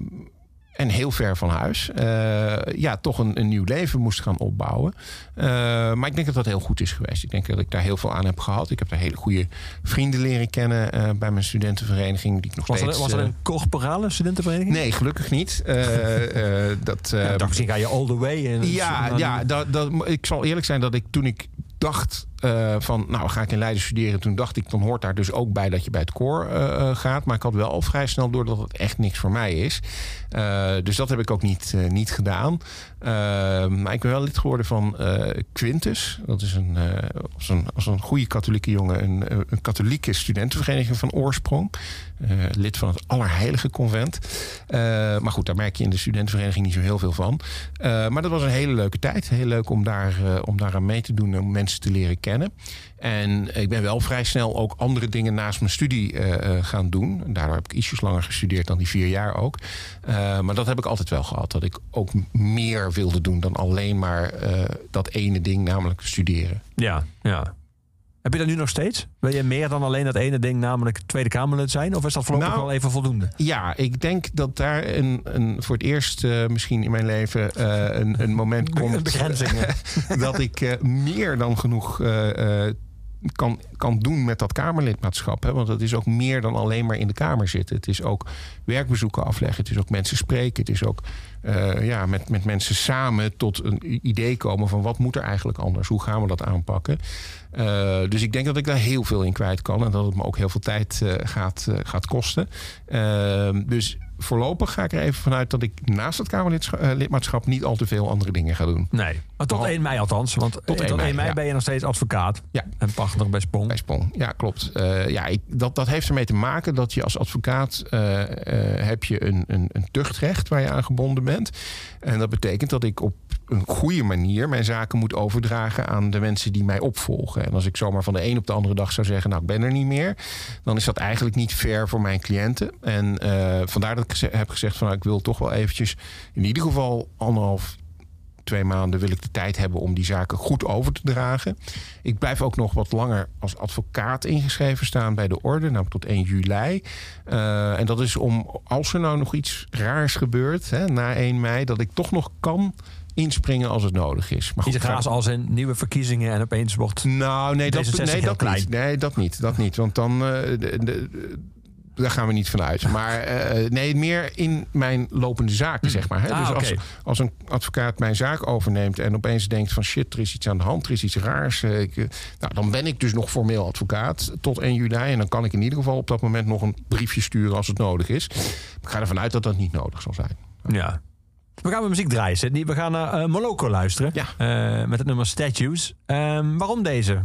en heel ver van huis. eh, ja, toch een, een nieuw leven moest gaan opbouwen. Eh, maar ik denk dat dat heel goed is geweest. Ik denk dat ik daar heel veel aan heb gehad. Ik heb daar hele goede vrienden leren kennen eh, bij mijn studentenvereniging. Die ik nog Was steeds, er, was er een corporale studentenvereniging? Nee, gelukkig niet. Dat, Ja, ik dacht, misschien ga je all the way. En ja, ja dat, dat, ik zal eerlijk zijn dat ik toen ik dacht eh, van, nou ga ik in Leiden studeren. Toen dacht ik, dan hoort daar dus ook bij dat je bij het koor eh, eh, gaat. Maar ik had wel al vrij snel door dat het echt niks voor mij is. Dus dat heb ik ook niet, niet gedaan. Maar ik ben wel lid geworden van Quintus. Dat is een, als, een, als een goede katholieke jongen een, een katholieke studentenvereniging van oorsprong. Lid van het Allerheilige Convent. Maar goed, daar merk je in de studentenvereniging niet zo heel veel van. Maar dat was een hele leuke tijd. Heel leuk om daar, om daar aan mee te doen en om mensen te leren kennen. En ik ben wel vrij snel ook andere dingen naast mijn studie eh, eh, gaan doen. En daardoor heb ik ietsjes langer gestudeerd dan die vier jaar ook. Eh, maar dat heb ik altijd wel gehad. Dat ik ook meer wilde doen dan alleen maar dat ene ding, namelijk studeren. Ja, ja. Heb je dat nu nog steeds? Wil je meer dan alleen dat ene ding, namelijk Tweede Kamerlid zijn? Of is dat voorlopig Nou, wel even voldoende? Ja, ik denk dat daar een, een, voor het eerst eh, misschien in mijn leven eh, een, een moment komt. Begrenzing. dat ik eh, meer dan genoeg kan, kan doen met dat Kamerlidmaatschap. Hè? Want het is ook meer dan alleen maar in de Kamer zitten. Het is ook werkbezoeken afleggen. Het is ook mensen spreken. Het is ook eh, ja, met, met mensen samen tot een idee komen van wat moet er eigenlijk anders? Hoe gaan we dat aanpakken? Eh, dus ik denk dat ik daar heel veel in kwijt kan. En dat het me ook heel veel tijd eh, gaat, gaat kosten. Ehm, dus voorlopig ga ik er even vanuit dat ik naast het Kamerlidmaatschap niet al te veel andere dingen ga doen. Nee. Maar tot Behalve- 1 mei althans. Want tot 1 1 mei, mei, ja. ben je nog steeds advocaat. Ja. En partner bij Sprong. Bij Sprong, ja, klopt. Eh, ja, ik, dat, dat heeft ermee te maken dat je als advocaat eh, eh, heb je een, een, een tuchtrecht waar je aan gebonden bent. En dat betekent dat ik op een goede manier mijn zaken moet overdragen aan de mensen die mij opvolgen. En als ik zomaar van de een op de andere dag zou zeggen, nou ik ben er niet meer, dan is dat eigenlijk niet fair voor mijn cliënten. En vandaar dat ik heb gezegd van nou, ik wil toch wel eventjes in ieder geval anderhalf twee maanden wil ik de tijd hebben om die zaken goed over te dragen. Ik blijf ook nog wat langer als advocaat ingeschreven staan bij de orde, namelijk tot 1 juli. Eh, en dat is om, als er nou nog iets raars gebeurt hè, na 1 mei, dat ik toch nog kan inspringen als het nodig is. Maar Iets goed, raars als in nieuwe verkiezingen en opeens wordt... nou, nee, dat, D66 nee, heel dat niet. Nee, dat niet. Dat niet. Want dan. eh, de- daar gaan we niet vanuit. Maar eh, nee, meer in mijn lopende zaken, zeg maar. Hè? Ah, dus als, als een advocaat mijn zaak overneemt en opeens denkt van shit, er is iets aan de hand, er is iets raars. eh, ik, eh, nou, dan ben ik dus nog formeel advocaat tot 1 juli. En dan kan ik in ieder geval op dat moment nog een briefje sturen als het nodig is. Ik ga ervan uit dat dat niet nodig zal zijn. Ja. We gaan weer muziek draaien, Sidney. We gaan naar Moloko luisteren. Ja. Met het nummer Statues. Ehm, waarom deze?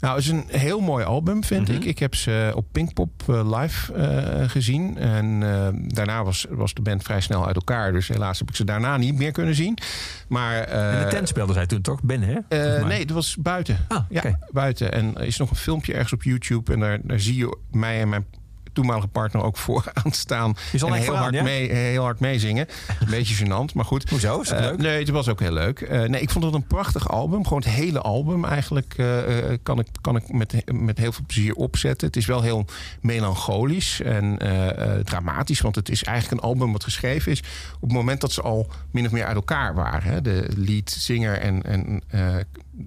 Nou, het is een heel mooi album, vind Mhm. ik. Ik heb ze op Pinkpop eh, live eh, gezien. En eh, daarna was, was de band vrij snel uit elkaar. Dus helaas heb ik ze daarna niet meer kunnen zien. Maar, eh, En de tent speelde zij toen toch? Binnen, hè? eh, nee, dat was buiten. Ah, Ja, oké. buiten. En er is nog een filmpje ergens op YouTube. En daar, daar zie je mij en mijn toenmalige partner ook vooraan staan. Je zal en heel, vooraan, hard ja? mee, heel hard meezingen. Een beetje gênant, maar goed. Hoezo? Is dat Eh, leuk? Nee, het was ook heel leuk. Eh, nee, ik vond het een prachtig album. Gewoon het hele album eigenlijk eh, eh, kan ik, kan ik met, met heel veel plezier opzetten. Het is wel heel melancholisch en eh, eh, dramatisch. Want het is eigenlijk een album wat geschreven is op het moment dat ze al min of meer uit elkaar waren. Hè. De leadzanger en, en eh,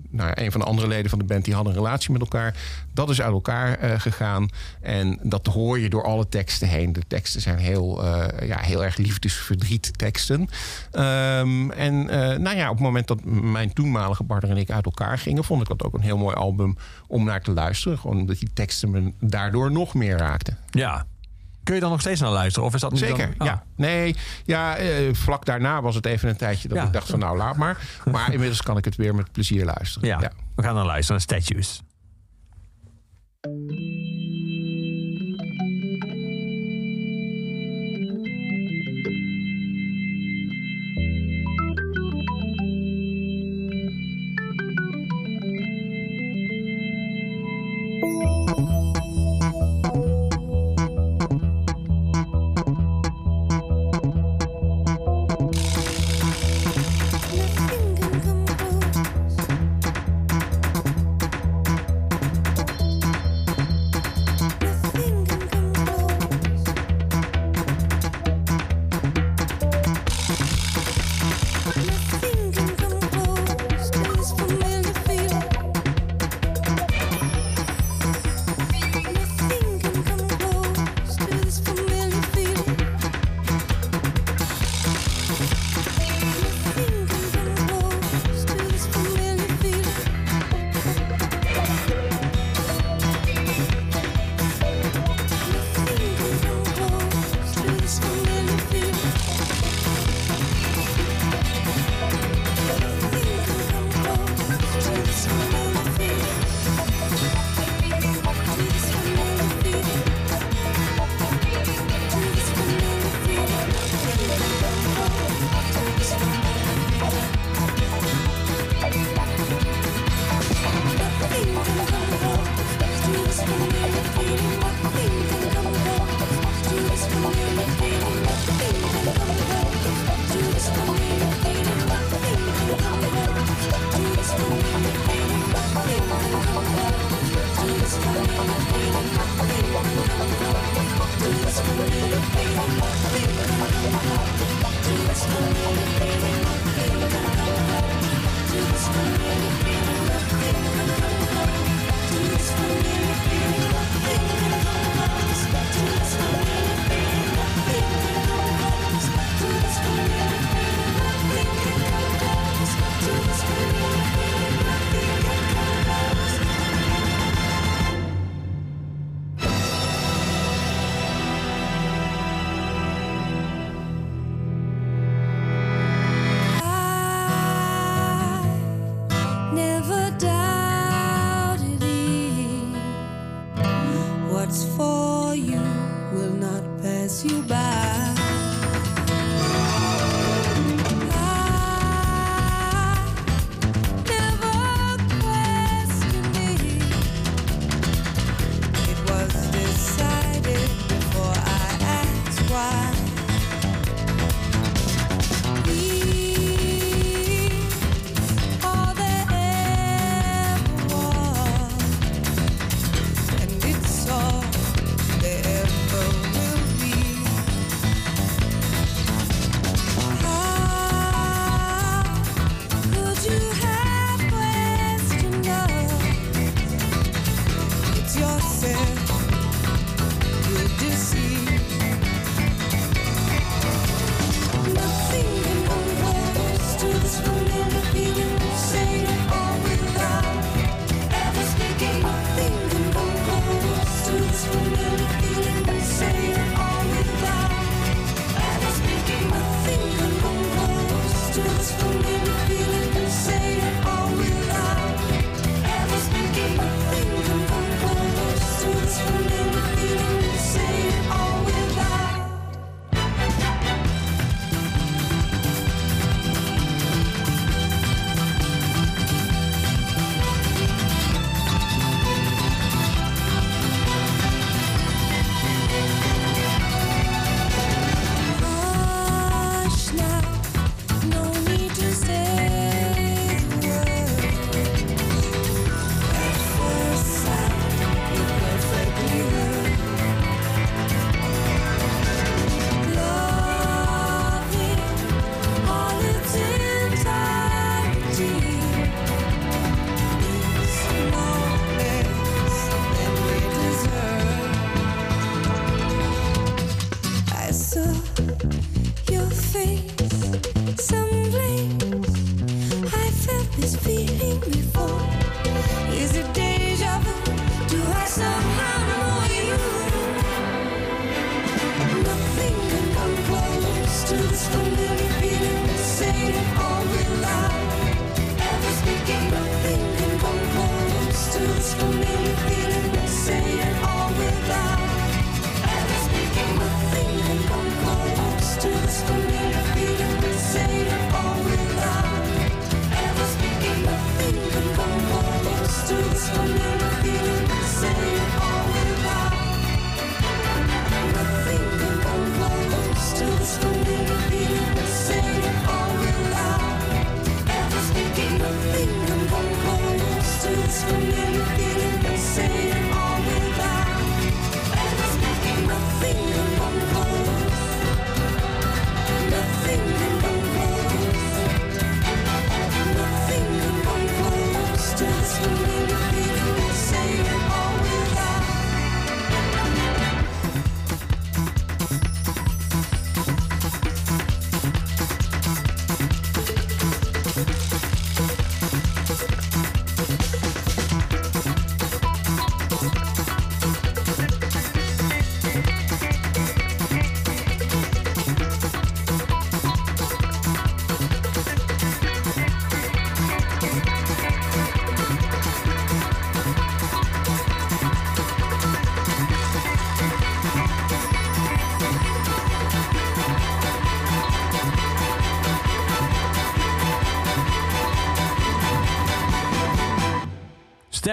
nou een van de andere leden van de band die hadden een relatie met elkaar. Dat is uit elkaar eh, gegaan. En dat hoor je door alle teksten heen. De teksten zijn heel, eh, ja, heel erg liefdesverdriet teksten. Ehm, en eh, nou ja, op het moment dat mijn toenmalige partner en ik uit elkaar gingen, vond ik dat ook een heel mooi album om naar te luisteren. Gewoon omdat die teksten me daardoor nog meer raakten. Ja. Kun je dan nog steeds naar luisteren? Of is dat nu Zeker, dan... Ah. ja. Nee, ja, eh, vlak daarna was het even een tijdje dat Ja. ik dacht van nou laat maar. Maar inmiddels kan ik het weer met plezier luisteren. Ja. we gaan dan luisteren naar Statues.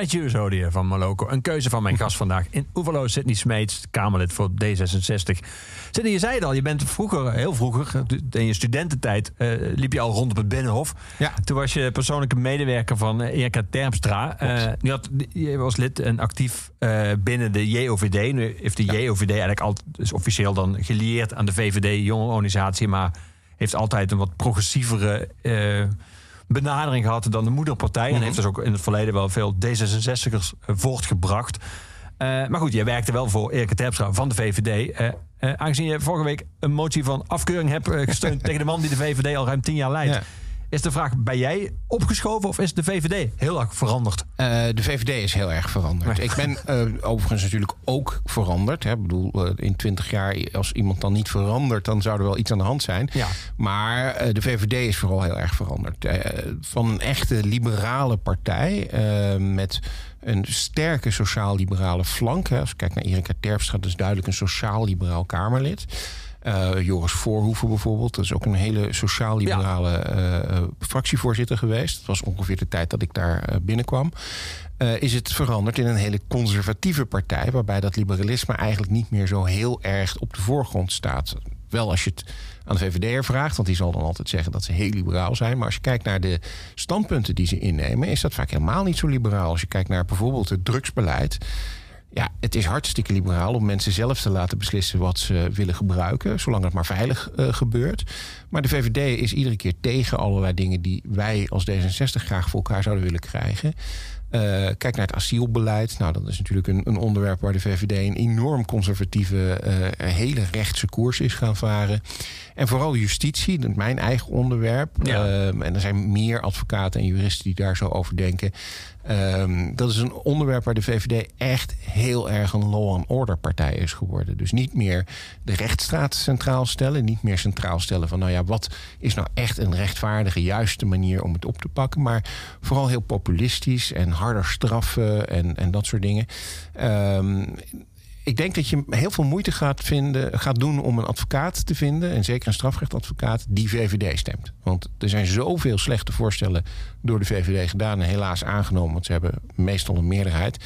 Statues hoorde je van Maloko. Een keuze van mijn gast vandaag in Oevelo, Sydney Smeets, Kamerlid voor D66. Sydney, je zei het al, je bent vroeger, heel vroeger, in je studententijd, eh, liep je al rond op het Binnenhof. Ja. Toen was je persoonlijke medewerker van eh, Erika Terpstra. Je, had, je was lid en actief binnen de JOVD. Nu heeft de JOVD eigenlijk altijd, is officieel dan gelieerd aan de VVD, jonge organisatie, maar heeft altijd een wat progressievere benadering gehad dan de moederpartij. En heeft dus ook in het verleden wel veel D66'ers eh, voortgebracht. Eh, maar goed, jij werkte wel voor Erika Terpstra van de VVD. Eh, aangezien je vorige week een motie van afkeuring hebt gesteund tegen de man die de VVD al ruim tien jaar leidt. Ja. Is de vraag, ben jij opgeschoven of is de VVD heel erg veranderd? Eh, de VVD is heel erg veranderd. Ik ben eh, overigens natuurlijk ook veranderd. Hè. Ik bedoel, eh, in twintig jaar, als iemand dan niet verandert, dan zou er wel iets aan de hand zijn. Ja. Maar de VVD is vooral heel erg veranderd. Van een echte liberale partij met een sterke sociaal-liberale flank. Hè. Als je kijkt naar Erika Terpstra, dat is duidelijk een sociaal-liberaal Kamerlid. Eh, Joris Voorhoeven bijvoorbeeld, dat is ook een hele sociaal-liberale eh, fractievoorzitter geweest. Dat was ongeveer de tijd dat ik daar eh, binnenkwam. Eh, is het veranderd in een hele conservatieve partij, waarbij dat liberalisme eigenlijk niet meer zo heel erg op de voorgrond staat. Wel als je het aan de VVD'er vraagt, want die zal dan altijd zeggen dat ze heel liberaal zijn. Maar als je kijkt naar de standpunten die ze innemen, is dat vaak helemaal niet zo liberaal. Als je kijkt naar bijvoorbeeld het drugsbeleid. Ja, het is hartstikke liberaal om mensen zelf te laten beslissen wat ze willen gebruiken, zolang het maar veilig eh, gebeurt. Maar de VVD is iedere keer tegen allerlei dingen die wij als D66 graag voor elkaar zouden willen krijgen. Eh, kijk naar het asielbeleid. Nou, dat is natuurlijk een, een onderwerp waar de VVD een enorm conservatieve, eh, hele rechtse koers is gaan varen. En vooral justitie, mijn eigen onderwerp. Ja. Ehm, en er zijn meer advocaten en juristen die daar zo over denken. Ehm, dat is een onderwerp waar de VVD echt heel erg een law and order partij is geworden. Dus niet meer de rechtsstaat centraal stellen. Niet meer centraal stellen van nou ja, wat is nou echt een rechtvaardige, juiste manier om het op te pakken. Maar vooral heel populistisch en harder straffen en, en dat soort dingen. Ehm, ik denk dat je heel veel moeite gaat, vinden, gaat doen om een advocaat te vinden. En zeker een strafrechtadvocaat die VVD stemt. Want er zijn zoveel slechte voorstellen door de VVD gedaan. En helaas aangenomen, want ze hebben meestal een meerderheid.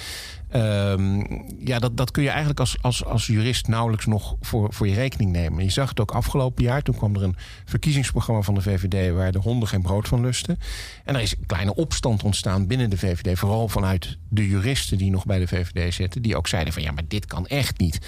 Ehm, ja, dat, dat kun je eigenlijk als, als, als jurist nauwelijks nog voor, voor je rekening nemen. Je zag het ook afgelopen jaar. Toen kwam er een verkiezingsprogramma van de VVD... waar de honden geen brood van lusten. En er is een kleine opstand ontstaan binnen de VVD. Vooral vanuit de juristen die nog bij de VVD zitten. Die ook zeiden van ja, maar dit kan echt niet.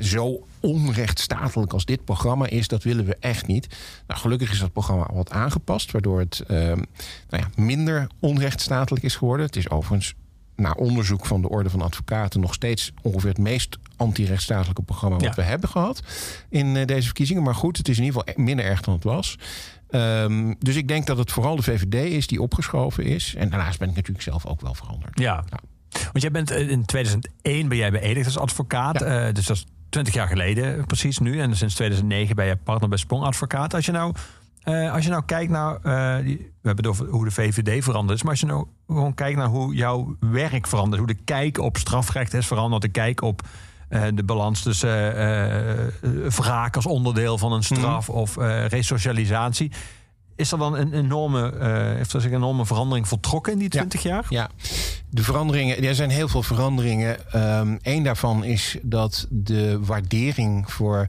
Zo onrechtstatelijk als dit programma is, dat willen we echt niet. Nou, gelukkig is dat programma wat aangepast... waardoor het ehm, nou ja, minder onrechtstatelijk is geworden. Het is overigens naar onderzoek van de Orde van Advocaten nog steeds ongeveer het meest anti-rechtsstatelijke programma wat Ja. we hebben gehad in eh, deze verkiezingen. Maar goed, het is in ieder geval minder erg dan het was. Ehm, dus ik denk dat het vooral de VVD is die opgeschoven is. En daarnaast ben ik natuurlijk zelf ook wel veranderd. Ja. Want jij bent eh, in 2001 ben jij beëdigd als advocaat. Ja. Eh, dus dat is 20 jaar geleden precies nu. En sinds 2009 ben je partner bij Sprong Advocaat. Als je nou, eh, als je nou kijkt naar... eh, die- we hebben het over hoe de VVD veranderd is. Maar als je nou gewoon kijkt naar hoe jouw werk verandert. Hoe de kijk op strafrecht is veranderd. De kijk op eh, de balans tussen wraak als onderdeel van een straf... of resocialisatie. Is er dan een enorme, eh, heeft er zich een enorme verandering voltrokken in die 20 jaar? Ja, de veranderingen, er zijn heel veel veranderingen. Eén daarvan is dat de waardering voor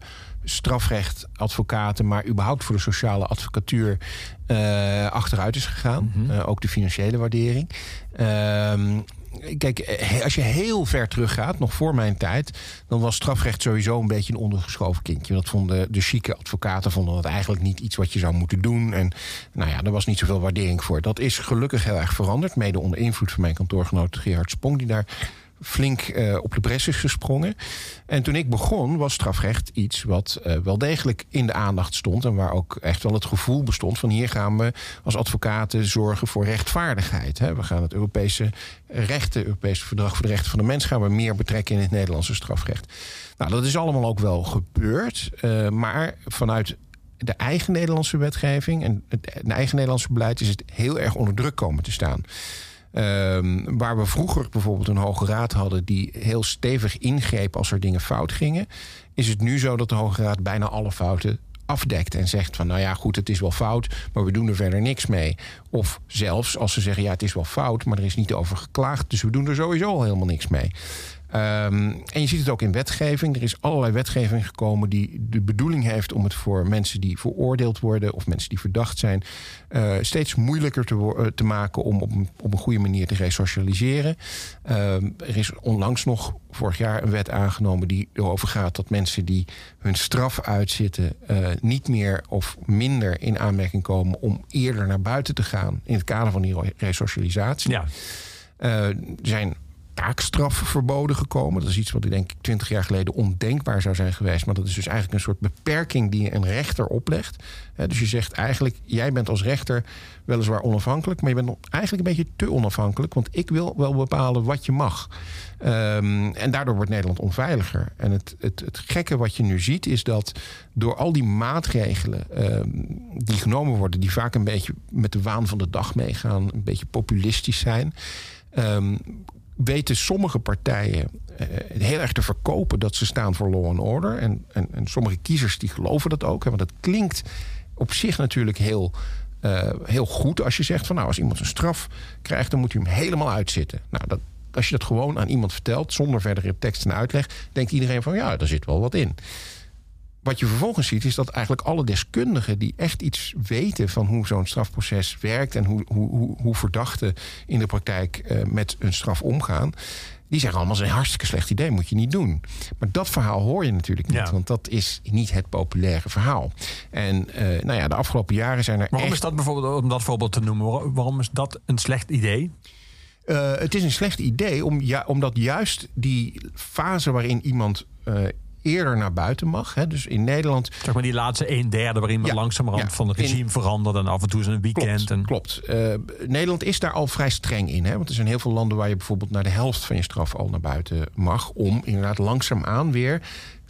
strafrecht, advocaten, maar überhaupt voor de sociale advocatuur eh, achteruit is gegaan. Eh, ook de financiële waardering. Ehm, Kijk, eh, als je heel ver teruggaat, nog voor mijn tijd, dan was strafrecht sowieso een beetje een ondergeschoven kindje. Dat vonden de chique advocaten vonden dat eigenlijk niet iets wat je zou moeten doen. En nou ja, er was niet zoveel waardering voor. Dat is gelukkig heel erg veranderd, mede onder invloed van mijn kantoorgenoot Gerard Spong, die daar flink eh, op de bres is gesprongen. En toen ik begon, was strafrecht iets wat eh, wel degelijk in de aandacht stond. En waar ook echt wel het gevoel bestond van hier gaan we als advocaten zorgen voor rechtvaardigheid. Hè. We gaan het Europese recht, het Europese verdrag voor de rechten van de mens, gaan we meer betrekken in het Nederlandse strafrecht. Nou, dat is allemaal ook wel gebeurd. eh, maar vanuit de eigen Nederlandse wetgeving en het eigen Nederlandse beleid is het heel erg onder druk komen te staan. Ehm, waar we vroeger bijvoorbeeld een hoge raad hadden die heel stevig ingreep als er dingen fout gingen, is het nu zo dat de hoge raad bijna alle fouten afdekt en zegt van nou ja goed het is wel fout, maar we doen er verder niks mee. Of zelfs als ze zeggen ja het is wel fout, maar er is niet over geklaagd, dus we doen er sowieso al helemaal niks mee. Ehm, en je ziet het ook in wetgeving. Er is allerlei wetgeving gekomen die de bedoeling heeft om het voor mensen die veroordeeld worden of mensen die verdacht zijn, eh, steeds moeilijker te, eh, te maken om op een, op een goede manier te resocialiseren. Ehm, er is onlangs nog vorig jaar een wet aangenomen die erover gaat dat mensen die hun straf uitzitten eh, niet meer of minder in aanmerking komen om eerder naar buiten te gaan in het kader van die re- resocialisatie. Ja. Zijn taakstraffen verboden gekomen. Dat is iets wat ik denk ik twintig jaar geleden ondenkbaar zou zijn geweest. Maar dat is dus eigenlijk een soort beperking die een rechter oplegt. Dus je zegt eigenlijk, jij bent als rechter weliswaar onafhankelijk... maar je bent eigenlijk een beetje te onafhankelijk... want ik wil wel bepalen wat je mag. Ehm, en daardoor wordt Nederland onveiliger. En het, het, het gekke wat je nu ziet is dat door al die maatregelen ehm, die genomen worden... die vaak een beetje met de waan van de dag meegaan... een beetje populistisch zijn... ehm, weten sommige partijen eh, heel erg te verkopen dat ze staan voor law and order. En, en, en sommige kiezers die geloven dat ook. Hè, want het klinkt op zich natuurlijk heel, eh, heel goed als je zegt van nou, als iemand een straf krijgt, dan moet hij hem helemaal uitzitten. Nou, dat, als je dat gewoon aan iemand vertelt, zonder verdere tekst en uitleg, denkt iedereen van ja, daar zit wel wat in. Wat je vervolgens ziet, is dat eigenlijk alle deskundigen die echt iets weten van hoe zo'n strafproces werkt en hoe, hoe, hoe, hoe verdachten in de praktijk eh, met een straf omgaan, die zeggen allemaal: een hartstikke slecht idee, moet je niet doen. Maar dat verhaal hoor je natuurlijk niet, Ja. want dat is niet het populaire verhaal. En eh, nou ja, de afgelopen jaren zijn er. Waarom echt, is dat bijvoorbeeld, om dat voorbeeld te noemen, waar- waarom is dat een slecht idee? Eh, het is een slecht idee, om, ja, omdat juist die fase waarin iemand eh, eerder naar buiten mag. Hè, dus in Nederland Zeg maar die laatste een derde waarin men Ja, langzamerhand ja. van het regime In- verandert en af en toe is een weekend. Klopt, en, klopt. Eh, Nederland is daar al vrij streng in. Hè? Want er zijn heel veel landen waar je bijvoorbeeld naar de helft van je straf al naar buiten mag. Om inderdaad langzaamaan weer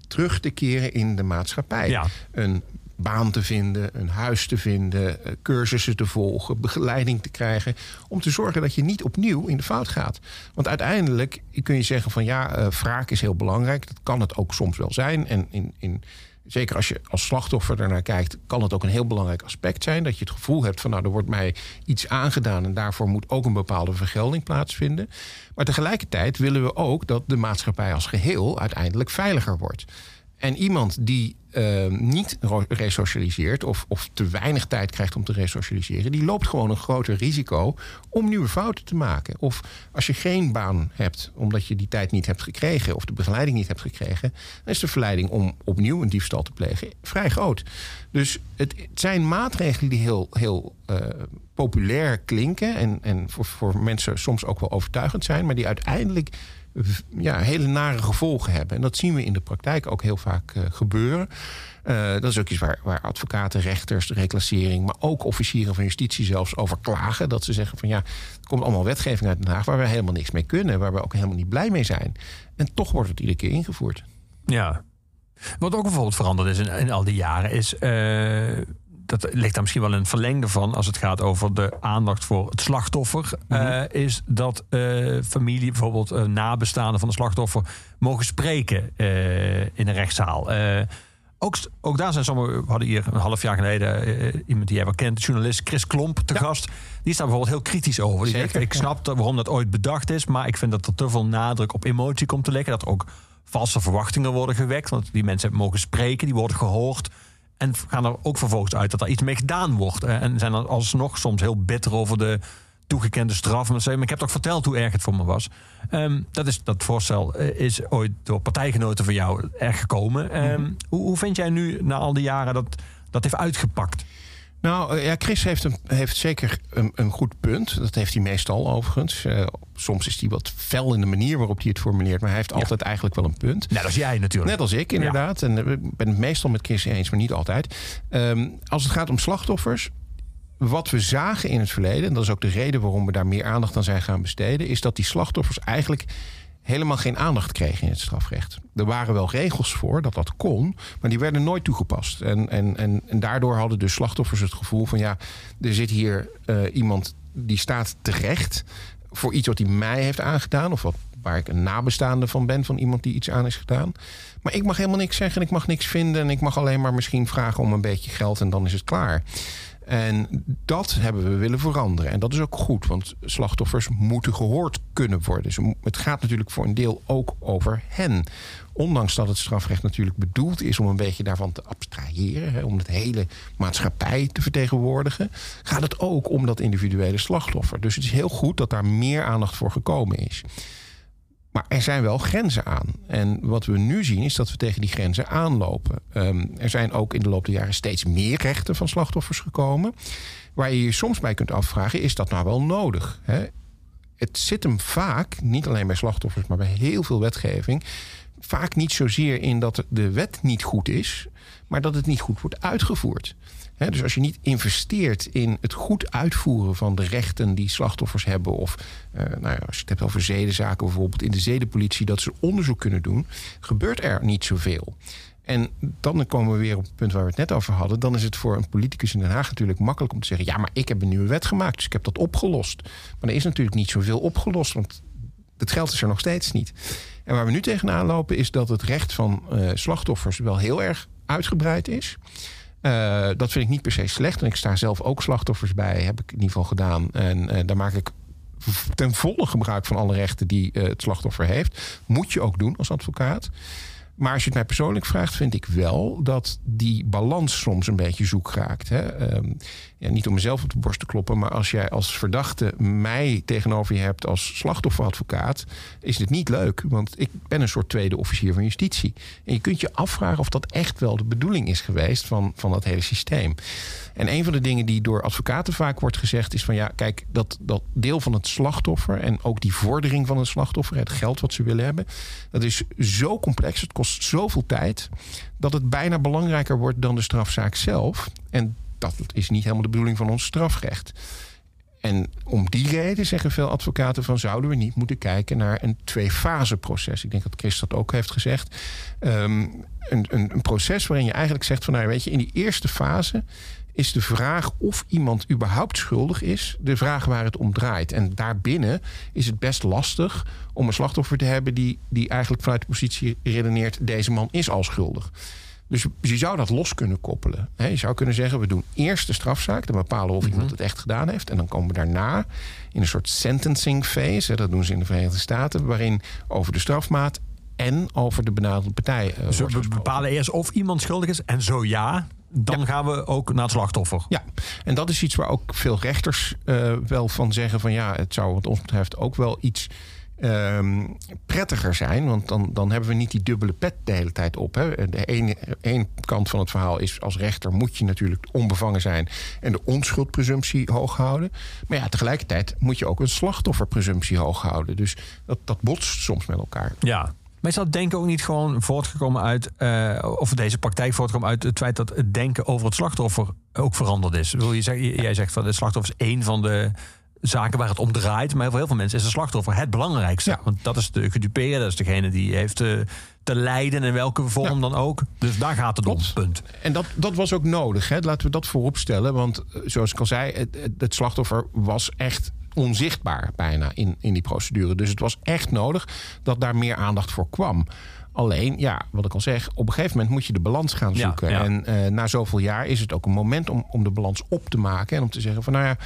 terug te keren in de maatschappij. Ja. Een baan te vinden, een huis te vinden, eh, cursussen te volgen, begeleiding te krijgen. Om te zorgen dat je niet opnieuw in de fout gaat. Want uiteindelijk kun je zeggen van ja, eh wraak is heel belangrijk. Dat kan het ook soms wel zijn. En in, in, zeker als je als slachtoffer ernaar kijkt, kan het ook een heel belangrijk aspect zijn. Dat je het gevoel hebt van nou, er wordt mij iets aangedaan en daarvoor moet ook een bepaalde vergelding plaatsvinden. Maar tegelijkertijd willen we ook dat de maatschappij als geheel uiteindelijk veiliger wordt. En iemand die eh, niet resocialiseert of, of te weinig tijd krijgt om te resocialiseren, die loopt gewoon een groter risico om nieuwe fouten te maken. Of als je geen baan hebt omdat je die tijd niet hebt gekregen of de begeleiding niet hebt gekregen, dan is de verleiding om opnieuw een diefstal te plegen vrij groot. Dus het, het zijn maatregelen die heel, heel eh, populair klinken en, en voor, voor mensen soms ook wel overtuigend zijn, maar die uiteindelijk ja, hele nare gevolgen hebben. En dat zien we in de praktijk ook heel vaak eh, gebeuren. Eh, dat is ook iets waar, waar advocaten, rechters, de reclassering, maar ook officieren van justitie zelfs over klagen. Dat ze zeggen van ja, er komt allemaal wetgeving uit Den Haag waar we helemaal niks mee kunnen, waar we ook helemaal niet blij mee zijn. En toch wordt het iedere keer ingevoerd. Ja. Wat ook bijvoorbeeld veranderd is in, al die jaren is. eh, dat ligt daar misschien wel in het verlengde van als het gaat over de aandacht voor het slachtoffer. eh, is dat eh, familie, bijvoorbeeld eh, nabestaanden van de slachtoffer, mogen spreken in een rechtszaal. Ook, ook daar zijn sommige. We hadden hier een half jaar geleden iemand die jij wel kent, journalist Chris Klomp, te gast. Die is daar bijvoorbeeld heel kritisch over. Die Zeker, zegt: Ik snap waarom dat ooit bedacht is, maar ik vind dat er te veel nadruk op emotie komt te liggen. Dat er ook valse verwachtingen worden gewekt. Want die mensen mogen spreken, die worden gehoord. En gaan er ook vervolgens uit dat er iets mee gedaan wordt. En zijn dan alsnog soms heel bitter over de toegekende straf. Maar ik heb toch verteld hoe erg het voor me was. Ehm, dat, is, dat voorstel eh, is ooit door partijgenoten van jou erg gekomen. Ehm, hoe, hoe vind jij nu na al die jaren dat dat heeft uitgepakt? Nou eh, ja, Chris heeft, een, heeft zeker een, een goed punt. Dat heeft hij meestal overigens. Eh, soms is hij wat fel in de manier waarop hij het formuleert, maar hij heeft altijd eigenlijk wel een punt. Net als jij natuurlijk. Net als ik, inderdaad. En eh, ik ben het meestal met Chris eens, maar niet altijd. Ehm, als het gaat om slachtoffers. Wat we zagen in het verleden, en dat is ook de reden waarom we daar meer aandacht aan zijn gaan besteden, is dat die slachtoffers eigenlijk helemaal geen aandacht kregen in het strafrecht. Er waren wel regels voor dat dat kon, maar die werden nooit toegepast. En, en, en, en daardoor hadden de slachtoffers het gevoel van ja, er zit hier eh, iemand die staat terecht voor iets wat hij mij heeft aangedaan. Of wat, waar ik een nabestaande van ben, van iemand die iets aan is gedaan. Maar ik mag helemaal niks zeggen, ik mag niks vinden. En ik mag alleen maar misschien vragen om een beetje geld en dan is het klaar. En dat hebben we willen veranderen. En dat is ook goed, want slachtoffers moeten gehoord kunnen worden. Het gaat natuurlijk voor een deel ook over hen. Ondanks dat het strafrecht natuurlijk bedoeld is om een beetje daarvan te abstraheren, om het hele maatschappij te vertegenwoordigen, gaat het ook om dat individuele slachtoffer. Dus het is heel goed dat daar meer aandacht voor gekomen is. Maar er zijn wel grenzen aan. En wat we nu zien is dat we tegen die grenzen aanlopen. Ehm, er zijn ook in de loop der jaren steeds meer rechten van slachtoffers gekomen. Waar je je soms bij kunt afvragen: is dat nou wel nodig? Hè? Het zit hem vaak, niet alleen bij slachtoffers, maar bij heel veel wetgeving. Vaak niet zozeer in dat de wet niet goed is, maar dat het niet goed wordt uitgevoerd. Dus als je niet investeert in het goed uitvoeren van de rechten die slachtoffers hebben, of eh, nou ja, als je het hebt over zedenzaken, bijvoorbeeld in de zedenpolitie, dat ze onderzoek kunnen doen, gebeurt er niet zoveel. En dan komen we weer op het punt waar we het net over hadden. Dan is het voor een politicus in Den Haag natuurlijk makkelijk om te zeggen: ja, maar ik heb een nieuwe wet gemaakt, dus ik heb dat opgelost. Maar er is natuurlijk niet zoveel opgelost, want het geld is er nog steeds niet. En waar we nu tegenaan lopen is dat het recht van eh, slachtoffers wel heel erg uitgebreid is. Eh, dat vind ik niet per se slecht. En ik sta zelf ook slachtoffers bij, heb ik in ieder geval gedaan. En eh, daar maak ik ten volle gebruik van alle rechten die eh, het slachtoffer heeft. Moet je ook doen als advocaat. Maar als je het mij persoonlijk vraagt, vind ik wel dat die balans soms een beetje zoek raakt. Hè? Ehm, ja, niet om mezelf op de borst te kloppen, maar als jij als verdachte mij tegenover je hebt als slachtofferadvocaat, is het niet leuk. Want ik ben een soort tweede officier van justitie. En je kunt je afvragen of dat echt wel de bedoeling is geweest van, van dat hele systeem. En een van de dingen die door advocaten vaak wordt gezegd is van ja, kijk, dat, dat deel van het slachtoffer en ook die vordering van het slachtoffer, het geld wat ze willen hebben, dat is zo complex, het kost zoveel tijd, dat het bijna belangrijker wordt dan de strafzaak zelf. En dat is niet helemaal de bedoeling van ons strafrecht. En om die reden zeggen veel advocaten van zouden we niet moeten kijken naar een twee-fase proces. Ik denk dat Chris dat ook heeft gezegd. Ehm, een, een, een proces waarin je eigenlijk zegt van nou weet je, in die eerste fase is de vraag of iemand überhaupt schuldig is, de vraag waar het om draait. En daarbinnen is het best lastig om een slachtoffer te hebben die, die eigenlijk vanuit de positie redeneert: deze man is al schuldig. Dus je zou dat los kunnen koppelen. Je zou kunnen zeggen, we doen eerst de strafzaak. Dan bepalen of iemand het echt gedaan heeft. En dan komen we daarna in een soort sentencing phase. Dat doen ze in de Verenigde Staten. Waarin over de strafmaat en over de benadeelde partij Dus wordt we bepalen eerst of iemand schuldig is. En zo ja, dan gaan we ook naar het slachtoffer. Ja, en dat is iets waar ook veel rechters eh, wel van zeggen van ja, het zou wat ons betreft ook wel iets ehm, prettiger zijn. Want dan, dan hebben we niet die dubbele pet de hele tijd op. Hè. De ene, ene kant van het verhaal is als rechter moet je natuurlijk onbevangen zijn en de onschuldpresumptie hoog houden. Maar ja, tegelijkertijd moet je ook een slachtofferpresumptie hoog houden. Dus dat, dat botst soms met elkaar. Ja. Maar is dat denken ook niet gewoon voortgekomen uit, eh, of deze praktijk voortgekomen uit het feit dat het denken over het slachtoffer ook veranderd is? Wil je zeggen, jij zegt van het slachtoffer is één van de zaken waar het om draait, maar voor heel veel mensen is het slachtoffer het belangrijkste. Ja. Want dat is de gedupeerde, dat is degene die heeft eh, te lijden in welke vorm Ja. dan ook. Dus daar gaat het Klopt. om, punt. En dat, dat was ook nodig. Hè? Laten we dat voorop stellen. Want eh, zoals ik al zei, het, het- slachtoffer was echt onzichtbaar bijna in, in die procedure. Dus het was echt nodig dat daar meer aandacht voor kwam. Alleen, ja, wat ik al zeg, op een gegeven moment moet je de balans gaan zoeken. ja. En eh, na zoveel jaar is het ook een moment om, om de balans op te maken. En om te zeggen van, nou ja,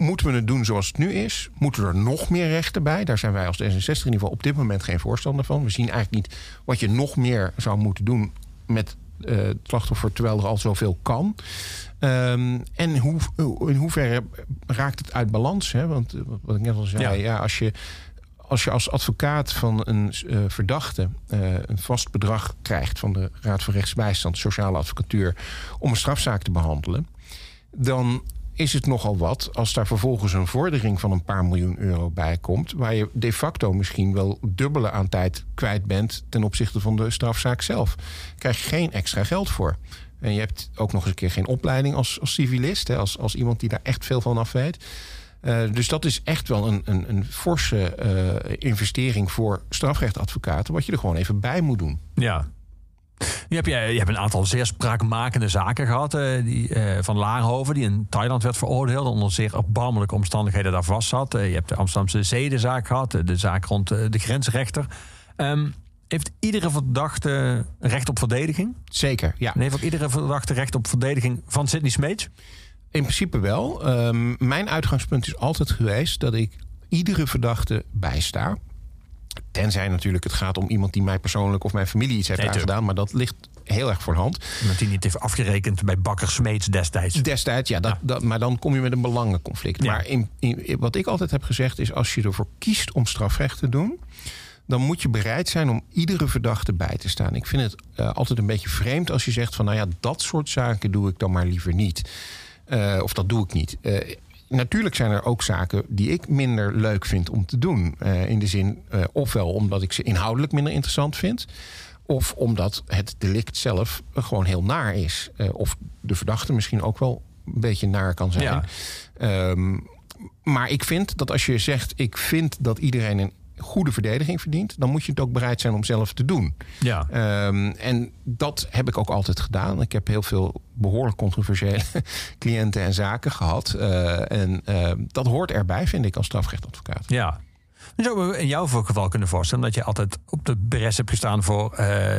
moeten we het doen zoals het nu is? Moeten er nog meer rechten bij? Daar zijn wij als D66 in ieder geval op dit moment geen voorstander van. We zien eigenlijk niet wat je nog meer zou moeten doen met eh, het slachtoffer, terwijl er al zoveel kan. Ehm, en hoe, in hoeverre raakt het uit balans? Hè? Want eh, wat ik net al zei, Ja. ja. als, je, als je als advocaat van een eh, verdachte een vast bedrag krijgt van de Raad van Rechtsbijstand, sociale advocatuur, om een strafzaak te behandelen, dan is het nogal wat als daar vervolgens een vordering van een paar miljoen euro bij komt, waar je de facto misschien wel dubbele aan tijd kwijt bent ten opzichte van de strafzaak zelf. Krijg je geen extra geld voor. En je hebt ook nog eens een keer geen opleiding als, als civilist, hè, als, als iemand die daar echt veel van af weet. Eh, dus dat is echt wel een, een, een forse eh, investering voor strafrechtadvocaten, wat je er gewoon even bij moet doen. Ja. Nu heb je, je hebt een aantal zeer spraakmakende zaken gehad. eh, die, eh, van Laarhoven, die in Thailand werd veroordeeld. onder zeer erbarmelijke omstandigheden daar vast zat. Eh, je hebt de Amsterdamse zedenzaak gehad. eh, de zaak rond de grensrechter. Ehm, heeft iedere verdachte recht op verdediging? Zeker, ja. En heeft ook iedere verdachte recht op verdediging van Sidney Smeets? In principe wel. Ehm, mijn uitgangspunt is altijd geweest dat ik iedere verdachte bijsta. Tenzij natuurlijk het gaat om iemand die mij persoonlijk of mijn familie iets heeft Nee, aangedaan. Maar dat ligt heel erg voor de hand. Iemand die niet heeft afgerekend bij Bakker Smeets destijds. Destijds, ja, dat, Dat, maar dan kom je met een belangenconflict. Ja. Maar in, in- wat ik altijd heb gezegd is... als je ervoor kiest om strafrecht te doen... dan moet je bereid zijn om iedere verdachte bij te staan. Ik vind het eh, altijd een beetje vreemd als je zegt van... nou ja, dat soort zaken doe ik dan maar liever niet. Eh, of dat doe ik niet. Eh, natuurlijk zijn er ook zaken die ik minder leuk vind om te doen. Eh, in de zin, eh, ofwel omdat ik ze inhoudelijk minder interessant vind... Of omdat het delict zelf gewoon heel naar is. Eh, of de verdachte misschien ook wel een beetje naar kan zijn. Ja. Ehm, maar ik vind dat als je zegt... ik vind dat iedereen een goede verdediging verdient... dan moet je het ook bereid zijn om zelf te doen. Ja. Ehm, en dat heb ik ook altijd gedaan. Ik heb heel veel behoorlijk controversiële cliënten en zaken gehad. Eh, en eh, dat hoort erbij, vind ik, als strafrechtadvocaat. Ja. Dan zouden we in jouw geval kunnen voorstellen dat je altijd op de bres hebt gestaan voor eh,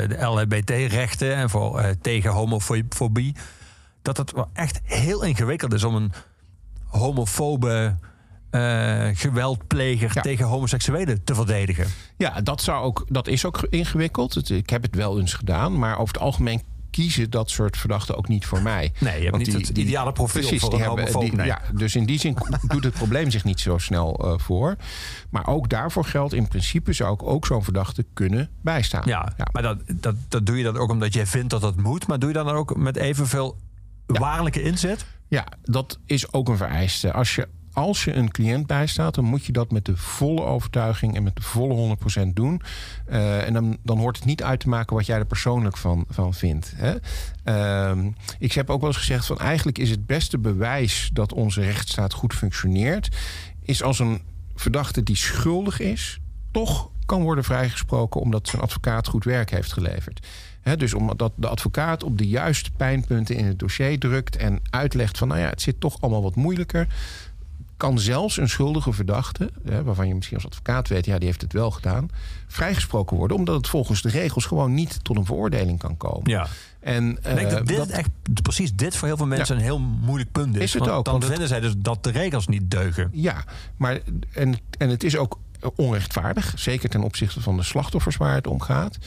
de LHBT-rechten en voor eh, tegen homofobie. Dat het wel echt heel ingewikkeld is om een homofobe eh, geweldpleger Ja. tegen homoseksuelen te verdedigen. Ja, dat, zou ook, dat is ook ingewikkeld. Ik heb het wel eens gedaan, maar over het algemeen kiezen dat soort verdachten ook niet voor mij. Nee, je hebt Want niet het ideale profiel voor die een hebben- homofoob, die- nee. Ja, dus in die zin doet het probleem zich niet zo snel eh, voor. Maar ook daarvoor geldt, in principe zou ik ook zo'n verdachte kunnen bijstaan. Ja, maar dat, dat, dat doe je dan ook omdat jij vindt dat dat moet. Maar doe je dan ook met evenveel waarlijke inzet? Ja, dat is ook een vereiste. Als je, als je een cliënt bijstaat, dan moet je dat met de volle overtuiging en met de volle 100% doen. Eh, en dan, dan hoort het niet uit te maken wat jij er persoonlijk van, van vindt. Hè? Ehm, ik heb ook wel eens gezegd van eigenlijk is het beste bewijs dat onze rechtsstaat goed functioneert, is als een verdachte die schuldig is, toch kan worden vrijgesproken omdat zijn advocaat goed werk heeft geleverd. Dus omdat de advocaat op de juiste pijnpunten in het dossier drukt en uitlegt van, nou ja, het zit toch allemaal wat moeilijker. Kan zelfs een schuldige verdachte, hè, waarvan je misschien als advocaat weet, ja, die heeft het wel gedaan, vrijgesproken worden, omdat het volgens de regels gewoon niet tot een veroordeling kan komen. Ja. En Ik denk eh, dat dit dat- echt precies dit voor heel veel mensen Ja. een heel moeilijk punt is. Is het Want ook, Dan vinden zij dus dat de regels niet deugen. Ja, maar en, en het is ook onrechtvaardig. Zeker ten opzichte van de slachtoffers waar het om gaat.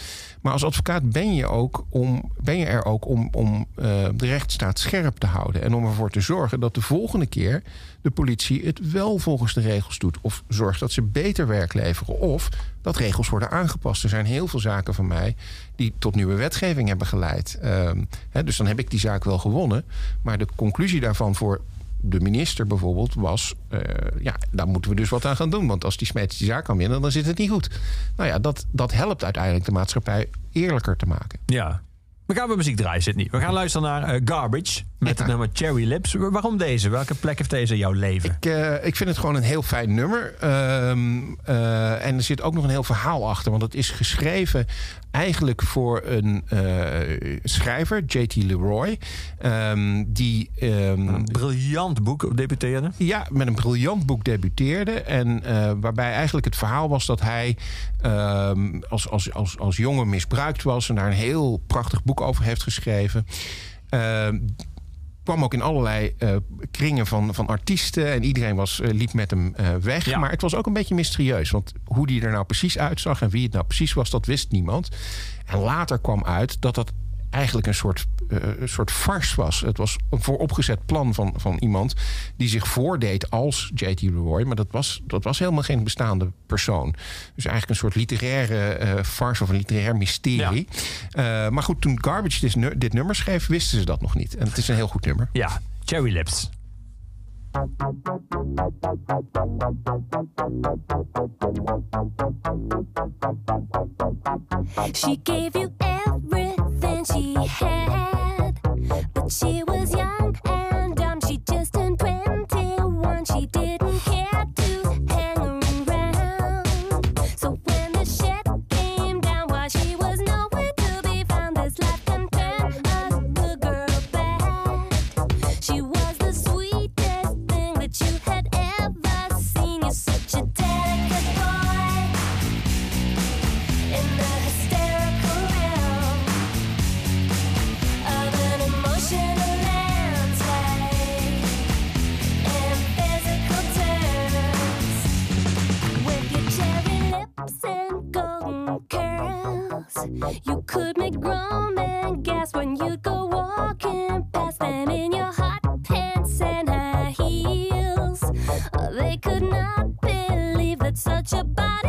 Maar als advocaat ben je, ook om, ben je er ook om, om eh, de rechtsstaat scherp te houden. En om ervoor te zorgen dat de volgende keer de politie het wel volgens de regels doet. Of zorgt dat ze beter werk leveren. Of dat regels worden aangepast. Er zijn heel veel zaken van mij die tot nieuwe wetgeving hebben geleid. Ehm, hè, dus dan heb ik die zaak wel gewonnen. Maar de conclusie daarvan voor de minister bijvoorbeeld was... eh, ja, daar moeten we dus wat aan gaan doen. Want als die Smeets die zaak kan winnen, dan zit het niet goed. Nou ja, dat, dat helpt uiteindelijk de maatschappij eerlijker te maken. Ja. We gaan weer muziek draaien, Sydney. We gaan luisteren naar eh, Garbage met het nummer Cherry Lips. Waarom deze? Welke plek heeft deze in jouw leven? Ik, eh, ik vind het gewoon een heel fijn nummer. Ehm, eh, en er zit ook nog een heel verhaal achter. Want het is geschreven eigenlijk voor een eh, schrijver, J.T. Leroy. ehm, die ehm, Een briljant boek debuteerde. Ja, met een briljant boek debuteerde. En waarbij eigenlijk het verhaal was dat hij als, als, als, als jongen misbruikt was. En daar een heel prachtig boek over heeft geschreven. Ehm, kwam ook in allerlei eh, kringen van, van artiesten. En iedereen was, eh, liep met hem eh, weg. Ja. Maar het was ook een beetje mysterieus. Want hoe die er nou precies uitzag en wie het nou precies was, dat wist niemand. En later kwam uit dat dat eigenlijk een soort, eh, een soort farce was. Het was een vooropgezet plan van, van iemand die zich voordeed als J.T. Leroy. Maar dat was, dat was helemaal geen bestaande persoon. Dus eigenlijk een soort literaire eh farce of een literair mysterie. Eh, maar goed, toen Garbage dit, dit nummer schreef, wisten ze dat nog niet. En het is een heel goed nummer. Ja, Cherry Lips. She gave you she had, but she was young You could make grown men gasp when you'd go walking past them in your hot pants and high heels. They could not believe that such a body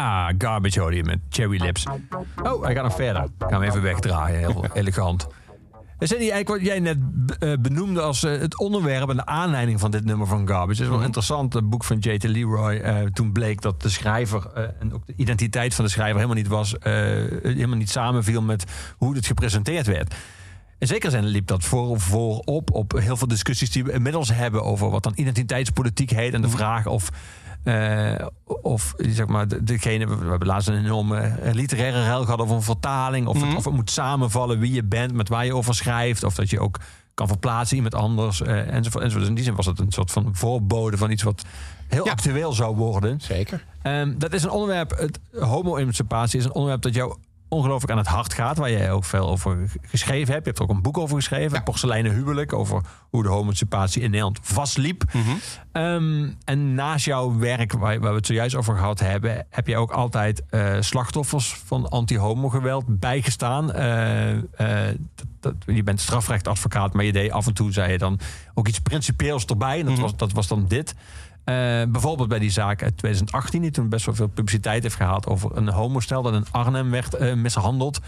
Ja, Garbage Hoor hier met Cherry Lips. Oh, hij gaat nog verder. Ik ga hem even wegdraaien, heel elegant. Is dit niet eigenlijk wat jij net eh, benoemde als eh, het onderwerp en de aanleiding van dit nummer van Garbage? Het is wel een interessant het boek van J.T. Leroy. eh, toen bleek dat de schrijver eh, en ook de identiteit van de schrijver helemaal niet was, eh, helemaal niet samenviel met hoe het gepresenteerd werd. In zekere zin liep dat voor, voorop op heel veel discussies die we inmiddels hebben over wat dan identiteitspolitiek heet en de vraag of. Eh, of zeg maar, de- degene, we hebben laatst een enorme eh, literaire ruil gehad over een vertaling. Of, het, of het moet samenvallen wie je bent, met waar je over schrijft. Of dat je ook kan verplaatsen iemand anders. eh, enzovoort, enzovoort. Dus in die zin was het een soort van voorbode van iets wat heel Ja. actueel zou worden. Zeker. Ehm, dat is een onderwerp, het homo-emancipatie is een onderwerp dat jou ongelooflijk aan het hart gaat. Waar jij ook veel over geschreven hebt. Je hebt er ook een boek over geschreven. Ja. Porseleinen huwelijk. Over hoe de homo-emancipatie in Nederland vastliep. Ehm, en naast jouw werk, waar, waar we het zojuist over gehad hebben... heb je ook altijd eh, slachtoffers van anti-homo-geweld bijgestaan. Eh, eh, dat, je bent strafrechtadvocaat, maar je deed af en toe, zei je dan... ook iets principieels erbij. En dat, was, dat was dan dit. Eh, bijvoorbeeld bij die zaak uit 2018... die toen best wel veel publiciteit heeft gehaald... over een homostel dat in Arnhem werd eh, mishandeld...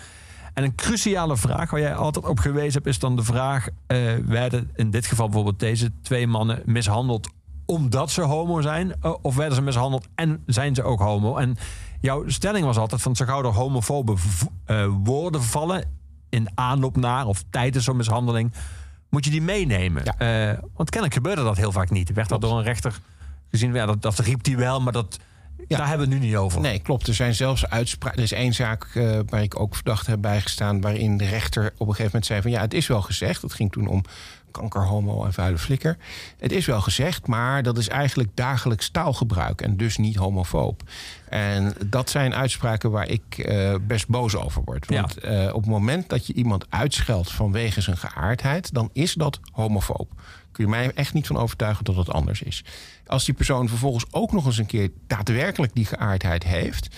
En een cruciale vraag waar jij altijd op gewezen hebt, is dan de vraag: eh, werden in dit geval bijvoorbeeld deze twee mannen mishandeld omdat ze homo zijn? Of werden ze mishandeld en zijn ze ook homo? En jouw stelling was altijd: van zo gauw er homofobe woorden vallen in aanloop naar of tijdens zo'n mishandeling, moet je die meenemen. Ja. Want kennelijk gebeurde dat heel vaak niet. Werd dat door een rechter gezien? Ja, dat, dat riep hij wel, maar dat, Ja. daar hebben we het nu niet over. Nee, klopt. Er zijn zelfs uitspraken. Er is één zaak eh, waar ik ook verdacht heb bijgestaan. waarin de rechter op een gegeven moment zei: van ja, het is wel gezegd. Het ging toen om kanker, homo en vuile flikker. Het is wel gezegd, maar dat is eigenlijk dagelijks taalgebruik. en dus niet homofoob. En dat zijn uitspraken waar ik eh, best boos over word. Want eh, op het moment dat je iemand uitscheldt vanwege zijn geaardheid. dan is dat homofoob. Kun je mij echt niet van overtuigen dat het anders is. Als die persoon vervolgens ook nog eens een keer daadwerkelijk die geaardheid heeft.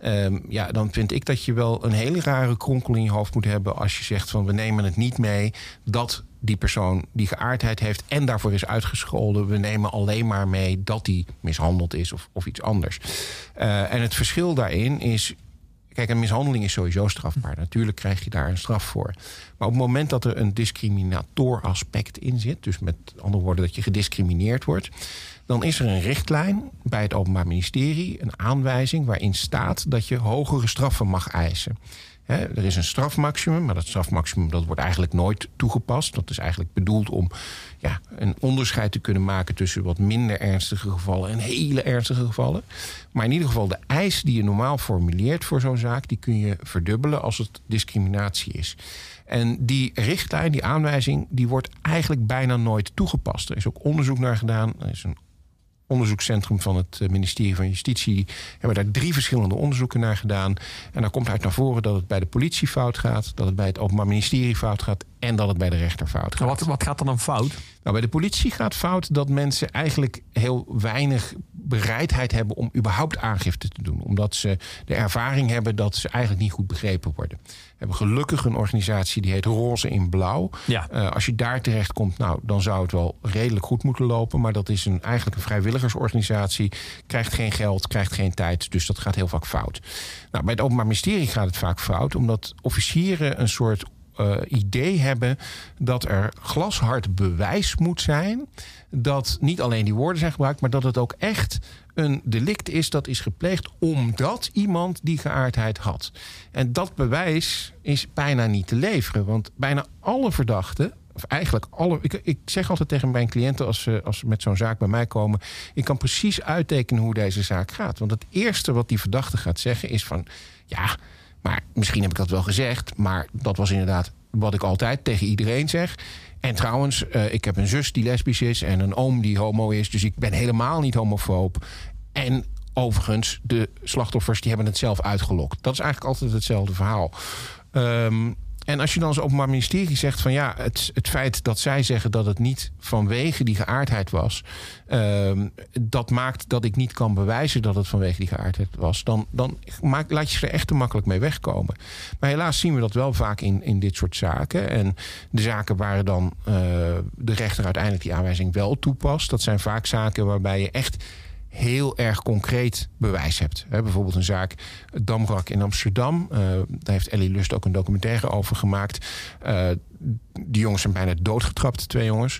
ehm, ja, dan vind ik dat je wel een hele rare kronkel in je hoofd moet hebben. als je zegt van we nemen het niet mee dat die persoon die geaardheid heeft en daarvoor is uitgescholden. We nemen alleen maar mee dat die mishandeld is of, of iets anders. Eh, en het verschil daarin is Kijk, een mishandeling is sowieso strafbaar. Natuurlijk krijg je daar een straf voor. Maar op het moment dat er een discriminator aspect in zit, dus met andere woorden dat je gediscrimineerd wordt, dan is er een richtlijn bij het Openbaar Ministerie, een aanwijzing waarin staat dat je hogere straffen mag eisen. Er is een strafmaximum, maar dat strafmaximum dat wordt eigenlijk nooit toegepast. Dat is eigenlijk bedoeld om ja, een onderscheid te kunnen maken tussen wat minder ernstige gevallen en hele ernstige gevallen. Maar in ieder geval de eis die je normaal formuleert voor zo'n zaak, die kun je verdubbelen als het discriminatie is. En die richtlijn, die aanwijzing, die wordt eigenlijk bijna nooit toegepast. Er is ook onderzoek naar gedaan. Er is een onderzoekscentrum van het eh, ministerie van Justitie. Hebben daar drie verschillende onderzoeken naar gedaan. En daar komt uit naar voren dat het bij de politie fout gaat, dat het bij het Openbaar Ministerie fout gaat en dat het bij de rechter fout gaat. Wat, wat gaat er dan fout? Nou, bij de politie gaat fout dat mensen eigenlijk heel weinig bereidheid hebben om überhaupt aangifte te doen. Omdat ze de ervaring hebben dat ze eigenlijk niet goed begrepen worden. Hebben gelukkig een organisatie die heet Roze in Blauw. Ja. Eh, als je daar terecht komt, nou, dan zou het wel redelijk goed moeten lopen. Maar dat is een, eigenlijk een vrijwilligersorganisatie. Krijgt geen geld, krijgt geen tijd. Dus dat gaat heel vaak fout. Nou, bij het Openbaar Ministerie gaat het vaak fout. Omdat officieren een soort eh, idee hebben dat er glashard bewijs moet zijn. Dat niet alleen die woorden zijn gebruikt, maar dat het ook echt een delict is dat is gepleegd omdat iemand die geaardheid had. En dat bewijs is bijna niet te leveren, want bijna alle verdachten. Of eigenlijk alle. Ik, ik zeg altijd tegen mijn cliënten als ze, als ze met zo'n zaak bij mij komen. Ik kan precies uittekenen hoe deze zaak gaat. Want het eerste wat die verdachte gaat zeggen is van. Ja, maar misschien heb ik dat wel gezegd. Maar dat was inderdaad wat ik altijd tegen iedereen zeg. En trouwens, eh, ik heb een zus die lesbisch is en een oom die homo is. Dus ik ben helemaal niet homofoob. En overigens, de slachtoffers die hebben het zelf uitgelokt. Dat is eigenlijk altijd hetzelfde verhaal. Ehm, en als je dan als Openbaar Ministerie zegt van ja, het, het feit dat zij zeggen dat het niet vanwege die geaardheid was, ehm, dat maakt dat ik niet kan bewijzen dat het vanwege die geaardheid was, dan, dan maak, laat je ze er echt te makkelijk mee wegkomen. Maar helaas zien we dat wel vaak in, in dit soort zaken. En de zaken waar dan eh, de rechter uiteindelijk die aanwijzing wel toepast, dat zijn vaak zaken waarbij je echt heel erg concreet bewijs hebt. Bijvoorbeeld een zaak Damrak in Amsterdam. Eh, daar heeft Ellie Lust ook een documentaire over gemaakt. Eh, die jongens zijn bijna doodgetrapt, twee jongens.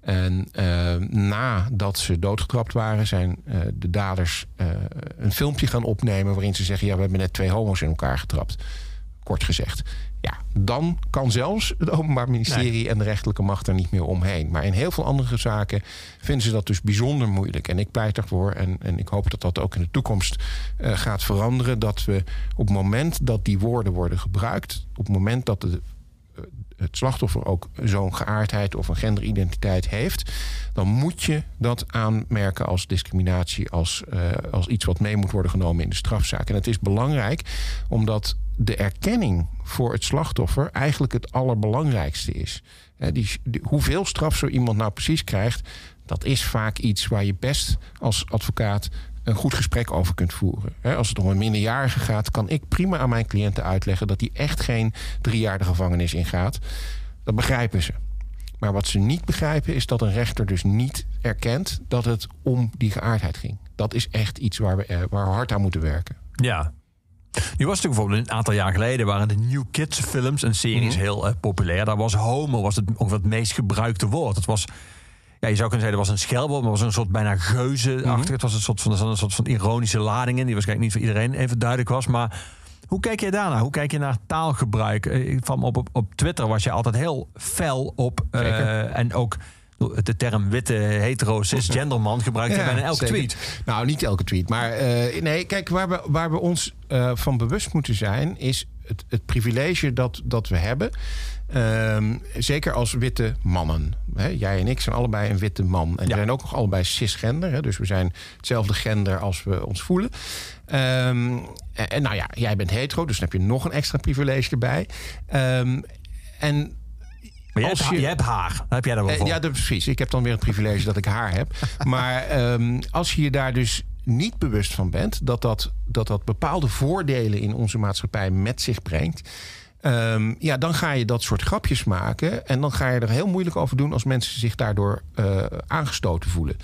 En eh, nadat ze doodgetrapt waren, zijn de daders een filmpje gaan opnemen... waarin ze zeggen, ja, we hebben net twee homo's in elkaar getrapt. Kort gezegd. Ja, dan kan zelfs het Openbaar Ministerie en de rechterlijke macht er niet meer omheen. Maar in heel veel andere zaken vinden ze dat dus bijzonder moeilijk. En ik pleit ervoor, en, en ik hoop dat dat ook in de toekomst eh, gaat veranderen, dat we op het moment dat die woorden worden gebruikt, op het moment dat de, het slachtoffer ook zo'n geaardheid of een genderidentiteit heeft, dan moet je dat aanmerken als discriminatie, als, eh, als iets wat mee moet worden genomen in de strafzaak. En het is belangrijk omdat de erkenning voor het slachtoffer eigenlijk het allerbelangrijkste is. Die- hoeveel straf zo iemand nou precies krijgt, dat is vaak iets waar je best als advocaat een goed gesprek over kunt voeren. Als het om een minderjarige gaat, kan ik prima aan mijn cliënten uitleggen dat hij echt geen drie jaar de gevangenis ingaat. Dat begrijpen ze. Maar wat ze niet begrijpen is dat een rechter dus niet erkent dat het om die geaardheid ging. Dat is echt iets waar we, eh, waar we hard aan moeten werken. Ja. Nu was het bijvoorbeeld een aantal jaar geleden waren de New Kids films en series heel eh, populair. Daar was homo was het ongeveer het meest gebruikte woord. Het was, ja, je zou kunnen zeggen, dat was een schelwoord, maar was een soort bijna geuze-achtig. Het was een soort, van, er een soort van ironische lading in, die waarschijnlijk niet voor iedereen even duidelijk was. Maar hoe kijk je daarnaar? Hoe kijk je naar taalgebruik? Eh, ik Van op, op, op Twitter was je altijd heel fel op. eh, en ook de term witte, hetero, cisgenderman gebruikte je bijna elke zeker. tweet. Nou, niet elke tweet. Maar eh, nee, kijk, waar we, waar we ons van bewust moeten zijn, is het, het privilege dat, dat we hebben. Ehm, zeker als witte mannen. Jij en ik zijn allebei een witte man. En we Ja. zijn ook nog allebei cisgender. Dus we zijn hetzelfde gender als we ons voelen. Ehm, en, en nou ja, jij bent hetero, dus dan heb je nog een extra privilege erbij. Ehm, en Maar jij hebt, je- hebt haar. Daar heb jij er wel eh, voor. Ja, dat, precies. Ik heb dan weer het privilege dat ik haar heb. Maar als je je daar dus niet bewust van bent... dat dat, dat, dat bepaalde voordelen in onze maatschappij met zich brengt... Ehm, ja, dan ga je dat soort grapjes maken. En dan ga je er heel moeilijk over doen als mensen zich daardoor eh, aangestoten voelen.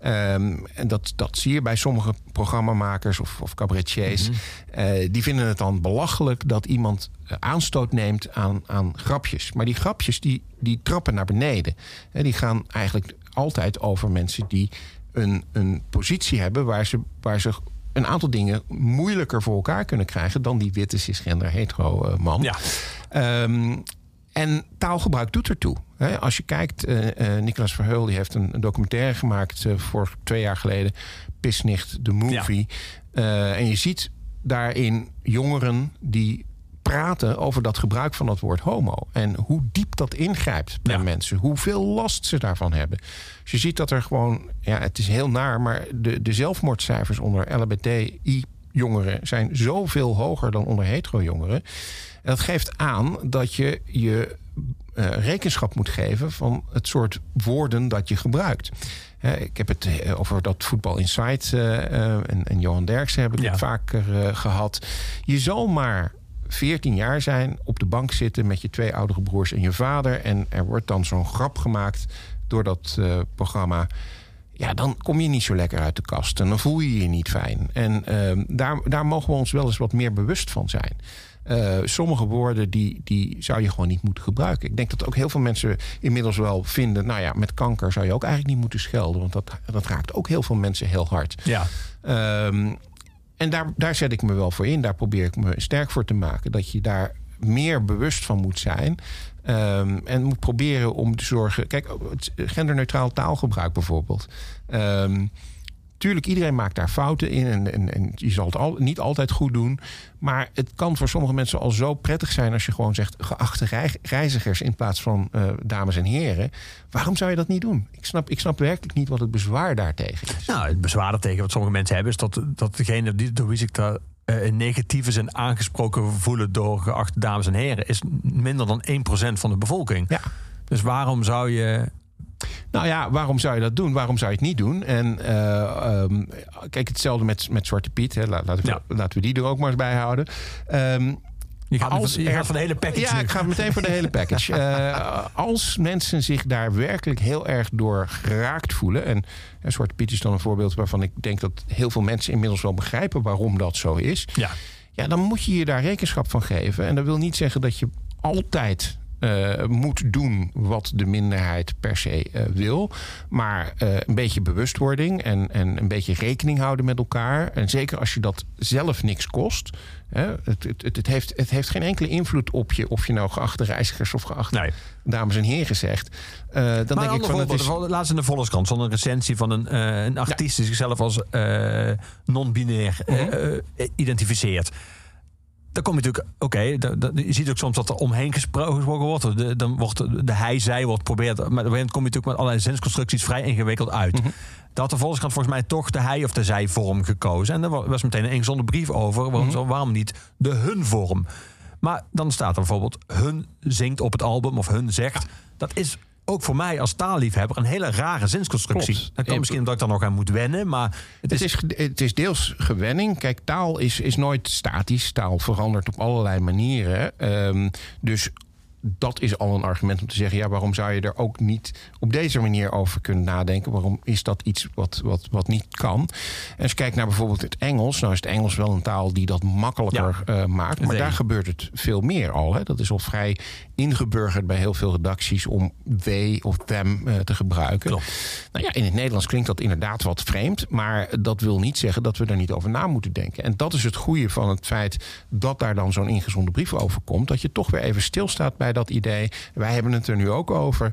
Ehm, en dat, dat zie je bij sommige programmamakers of, of cabaretiers. Eh, die vinden het dan belachelijk dat iemand eh, aanstoot neemt aan, aan grapjes. Maar die grapjes die, die trappen naar beneden. Hè, die gaan eigenlijk altijd over mensen die een, een positie hebben waar ze, waar ze een aantal dingen moeilijker voor elkaar kunnen krijgen dan die witte cisgender hetero eh, man. Ja. Ehm, en taalgebruik doet ertoe. Als je kijkt, eh eh, Nicolas Verheul die heeft een, een documentaire gemaakt voor twee jaar geleden, Pisnicht, de movie. En je ziet daarin jongeren die praten over dat gebruik van dat woord homo. En hoe diep dat ingrijpt bij Ja. mensen. Hoeveel last ze daarvan hebben. Dus je ziet dat er gewoon... Ja, het is heel naar, maar de, de zelfmoordcijfers onder LHBTI-jongeren... zijn zoveel hoger dan onder hetero-jongeren. En dat geeft aan dat je je eh, rekenschap moet geven... van het soort woorden dat je gebruikt. Ik heb het eh, over dat Voetbal Insight eh, eh, en, en Johan Derksen heb ik Ja. het vaker eh, gehad. Je zal maar 14 jaar zijn, op de bank zitten met je twee oudere broers en je vader. En er wordt dan zo'n grap gemaakt door dat eh, programma. Ja, dan kom je niet zo lekker uit de kast. En dan voel je je niet fijn. En ehm, daar, daar mogen we ons wel eens wat meer bewust van zijn. Eh, sommige woorden die, die zou je gewoon niet moeten gebruiken. Ik denk dat ook heel veel mensen inmiddels wel vinden... nou ja, met kanker zou je ook eigenlijk niet moeten schelden. Want dat, dat raakt ook heel veel mensen heel hard. Ja. Ehm, en daar, daar zet ik me wel voor in. Daar probeer ik me sterk voor te maken. Dat je daar meer bewust van moet zijn. Ehm, en moet proberen om te zorgen. Kijk, genderneutraal taalgebruik bijvoorbeeld. Ehm, tuurlijk, iedereen maakt daar fouten in. En, en, en je zal het al, niet altijd goed doen. Maar het kan voor sommige mensen al zo prettig zijn als je gewoon zegt geachte rei- reizigers in plaats van eh, dames en heren. Waarom zou je dat niet doen? Ik snap, ik snap werkelijk niet wat het bezwaar daartegen is. Nou, het bezwaar er tegen wat sommige mensen hebben... is dat, dat degene die, door wie zich daar eh, negatief is en aangesproken voelen... door geachte dames en heren... is minder dan 1% van de bevolking. Ja. Dus waarom zou je... Nou ja, waarom zou je dat doen? Waarom zou je het niet doen? En ehm, kijk, hetzelfde met, met Zwarte Piet. Hè. La- Laten, we, Ja. laten we die er ook maar eens bij houden. Ehm, Je gaat, Als er- gaat van de hele package ja, nu. ik ga meteen voor de hele package. Eh, als mensen zich daar werkelijk heel erg door geraakt voelen... en eh, Zwarte Piet is dan een voorbeeld waarvan ik denk... dat heel veel mensen inmiddels wel begrijpen waarom dat zo is... Ja. Ja, dan moet je je daar rekenschap van geven. En dat wil niet zeggen dat je altijd eh, moet doen wat de minderheid per se eh, wil. Maar eh, een beetje bewustwording en, en een beetje rekening houden met elkaar. En zeker als je dat zelf niks kost. Hè, het, het, het, heeft, het heeft geen enkele invloed op je of je nou geachte reizigers of geachte Nee. dames en heren zegt. Dan Maar denk ik van het voorbeeld, is. laatst in de Volkskrant stond een recensie van een, een artiest... die zichzelf als non-binair Mhm. identificeert. Dan kom je natuurlijk, oké, je ziet ook soms dat er omheen gespro- gesproken wordt. De, dan wordt de, hij-zij wordt probeerd, maar op een gegeven moment kom je natuurlijk met allerlei zinsconstructies vrij ingewikkeld uit. Mhm. Dat had de Volkskrant volgens mij toch de hij- of de zij-vorm gekozen. En daar wa- was meteen een ingezonde brief over. Mhm. Waarom, zo- waarom niet de hun-vorm? Maar dan staat er bijvoorbeeld hun zingt op het album of hun zegt. Dat is ook voor mij als taalliefhebber een hele rare zinsconstructie. Klopt. Dat kan misschien omdat ik daar nog aan moet wennen. Maar het Het is, het is deels gewenning. Kijk, taal is, is nooit statisch. Taal verandert op allerlei manieren. Ehm, dus dat is al een argument om te zeggen... ja, waarom zou je er ook niet op deze manier over kunnen nadenken? Waarom is dat iets wat, wat, wat niet kan? En als je kijkt naar bijvoorbeeld het Engels... nou is het Engels wel een taal die dat makkelijker eh, maakt... maar daar gebeurt het veel meer al. Hè? Dat is al vrij ingeburgerd bij heel veel redacties... om they of them eh, te gebruiken. Klopt. Nou ja, in het Nederlands klinkt dat inderdaad wat vreemd. Maar dat wil niet zeggen dat we er niet over na moeten denken. En dat is het goede van het feit dat daar dan zo'n ingezonde brief over komt. Dat je toch weer even stilstaat bij dat idee. Wij hebben het er nu ook over.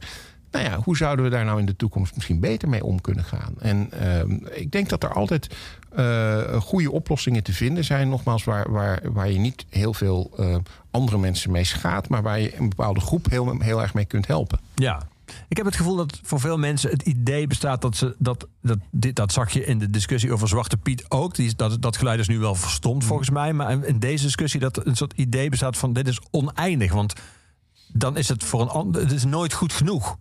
Nou ja, hoe zouden we daar nou in de toekomst misschien beter mee om kunnen gaan? En ehm, ik denk dat er altijd eh, goede oplossingen te vinden zijn. Nogmaals, waar, waar, waar je niet heel veel eh, andere mensen mee schaadt. Maar waar je een bepaalde groep heel, heel erg mee kunt helpen. Ja. Ik heb het gevoel dat voor veel mensen het idee bestaat dat ze dat dat dit dat zag je in de discussie over Zwarte Piet ook. Die, dat, dat geluid is nu wel verstomd volgens mij, maar in deze discussie dat een soort idee bestaat van dit is oneindig, want dan is het voor een ander het is nooit goed genoeg.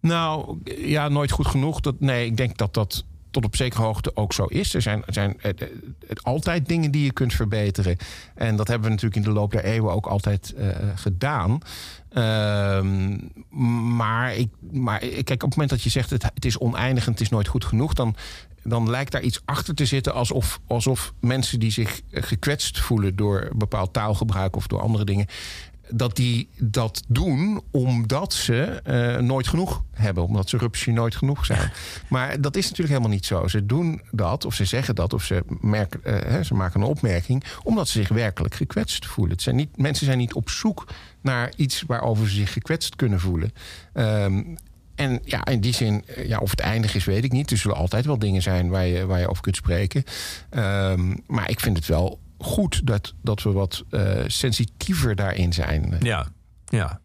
Nou, ja, nooit goed genoeg. Dat, nee, ik denk dat dat tot op zekere hoogte ook zo is. Er zijn, er zijn eh, eh, altijd dingen die je kunt verbeteren. En dat hebben we natuurlijk in de loop der eeuwen ook altijd eh, gedaan. Ehm, maar, ik, maar kijk, op het moment dat je zegt het, het is oneindig en het is nooit goed genoeg, dan, dan lijkt daar iets achter te zitten alsof, alsof mensen die zich gekwetst voelen door bepaald taalgebruik of door andere dingen, dat die dat doen omdat ze eh, nooit genoeg hebben. Omdat ze rupsje nooit genoeg zijn. Maar dat is natuurlijk helemaal niet zo. Ze doen dat, of ze zeggen dat, of ze, merken, eh, hè, ze maken een opmerking... omdat ze zich werkelijk gekwetst voelen. Het zijn niet, mensen zijn niet op zoek naar iets waarover ze zich gekwetst kunnen voelen. Ehm, en ja, in die zin, eh, ja, of het eindig is, weet ik niet. Er zullen altijd wel dingen zijn waar je, waar je over kunt spreken. Ehm, maar ik vind het wel goed dat, dat we wat eh, sensitiever daarin zijn. Ja, ja.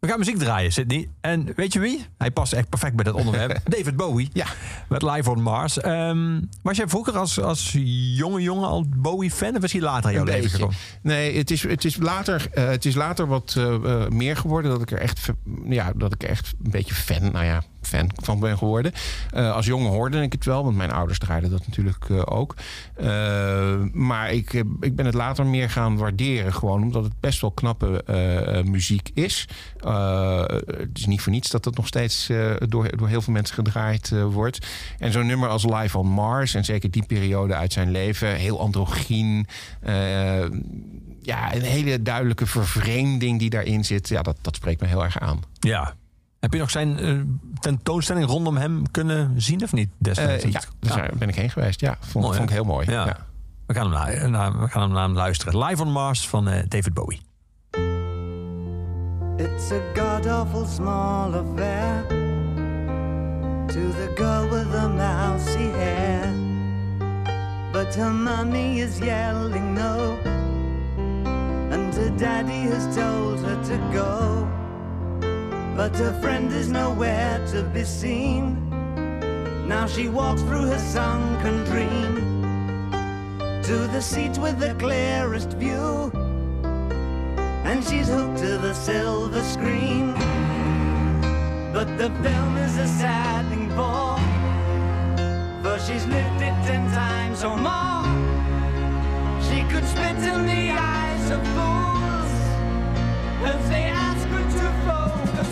We gaan muziek draaien, Sydney. En weet je wie? Hij past echt perfect bij dat onderwerp. David Bowie. Ja. Met Live on Mars. Ehm, was jij vroeger als, als jonge jongen al Bowie-fan? Of was hij later in jouw leven gekomen? Nee, het is, het is, later, eh, het is later wat eh, meer geworden. Dat ik er echt, ja, dat ik echt een beetje fan, nou ja, fan van ben geworden. Eh, als jongen hoorde ik het wel, want mijn ouders draaiden dat natuurlijk eh, ook. Eh, maar ik, ik ben het later meer gaan waarderen. Gewoon omdat het best wel knappe muziek is. Het is niet voor niets dat het nog steeds door, door heel veel mensen gedraaid wordt. En zo'n nummer als Live on Mars, en zeker die periode uit zijn leven, heel androgyn. ja, een hele duidelijke vervreemding die daarin zit. Ja, dat, dat spreekt me heel erg aan. Ja. Heb je nog zijn eh, tentoonstelling rondom hem kunnen zien of niet destijds? Eh, ja, daar ben ik heen geweest. Ja, vond, Mooi, vond ik heel mooi. Ja. Ja. We, gaan hem naar, naar- we gaan hem naar hem luisteren. Live on Mars van eh, David Bowie. It's a god awful small affair to the girl with the mousy hair. But her mummy is yelling no, and her daddy has told her to go. But her friend is nowhere to be seen. Now she walks through her sunken dream to the seat with the clearest view and she's hooked to the silver screen. But the film is a sad thing for, she's lived it ten times or more. She could spit in the eyes of fools if they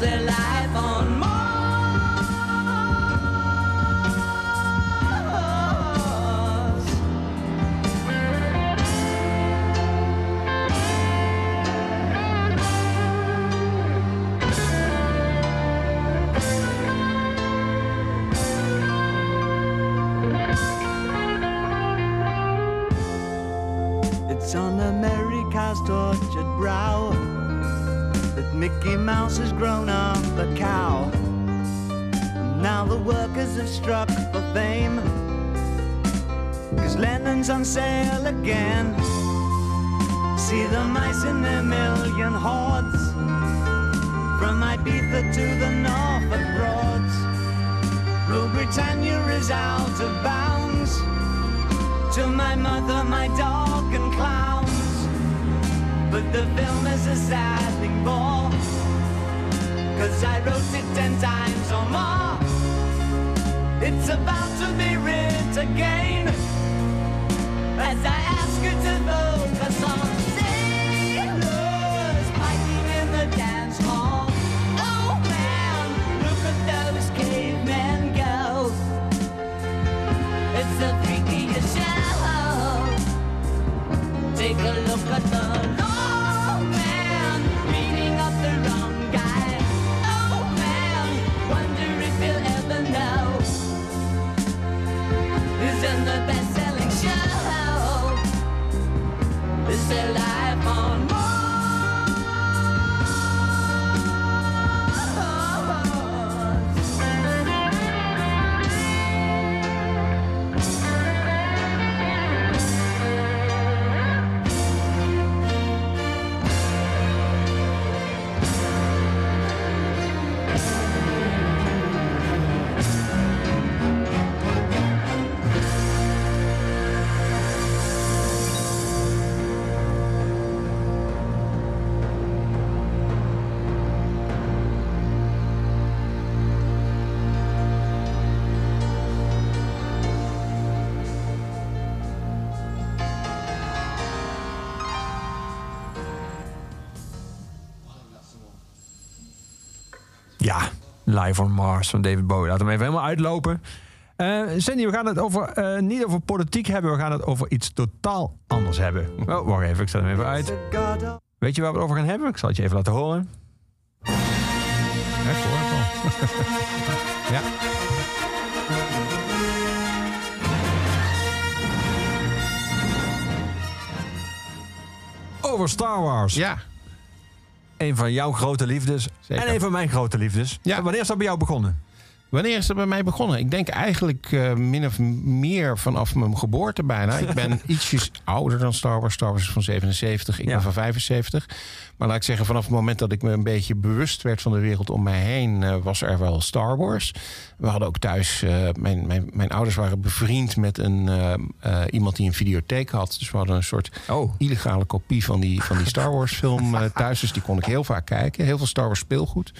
their life on again. See the mice in their million hordes. From Ibiza to the Norfolk Broads. Rule Britannia is out of bounds to my mother, my dog, and clowns. But the film is a sad thing cause I wrote it ten times or more. It's about to be writ again, On Mars van David Bowie. Laten we even helemaal uitlopen. Eh Cindy, we gaan het over, eh, niet over politiek hebben. We gaan het over iets totaal anders hebben. Oh, wacht even, ik zet hem even uit. Weet je waar we het over gaan hebben? Ik zal het je even laten horen. Ja, hoor ja. Over Star Wars. ja, Een van jouw grote liefdes. Zeker. En een van mijn grote liefdes. Ja. Wanneer is dat bij jou begonnen? Wanneer is dat bij mij begonnen? Ik denk eigenlijk eh, min of meer vanaf mijn geboorte bijna. Ik ben ietsjes ouder dan Star Wars. Star Wars is van 77, ik Ja. ben van 75. Maar laat ik zeggen, vanaf het moment dat ik me een beetje bewust werd van de wereld om mij heen, eh, was er wel Star Wars. We hadden ook thuis, eh, mijn, mijn, mijn ouders waren bevriend met een, iemand die een videotheek had. Dus we hadden een soort Oh. illegale kopie van die, van die Star Wars film thuis. Dus die kon ik heel vaak kijken. Heel veel Star Wars speelgoed.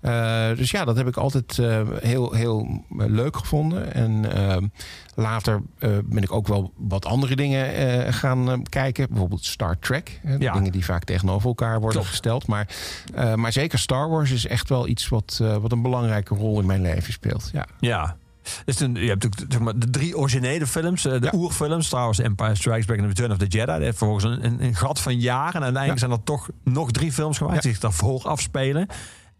Eh, dus ja, dat heb ik altijd eh, heel, heel leuk gevonden. En eh, later eh, ben ik ook wel wat andere dingen gaan kijken. Bijvoorbeeld Star Trek. hè, Ja. Dingen die vaak tegenover elkaar worden Klopt. gesteld. Maar, maar zeker Star Wars is echt wel iets wat, wat een belangrijke rol in mijn leven speelt. Ja. Ja. Dus toen, je hebt ook zeg maar, de drie originele films, de Ja. oerfilms, Star Wars, Empire Strikes Back en Return of the Jedi. Dat heeft vervolgens een, een, gat van jaren. En uiteindelijk Ja. zijn er toch nog drie films gemaakt die zich daarvoor afspelen.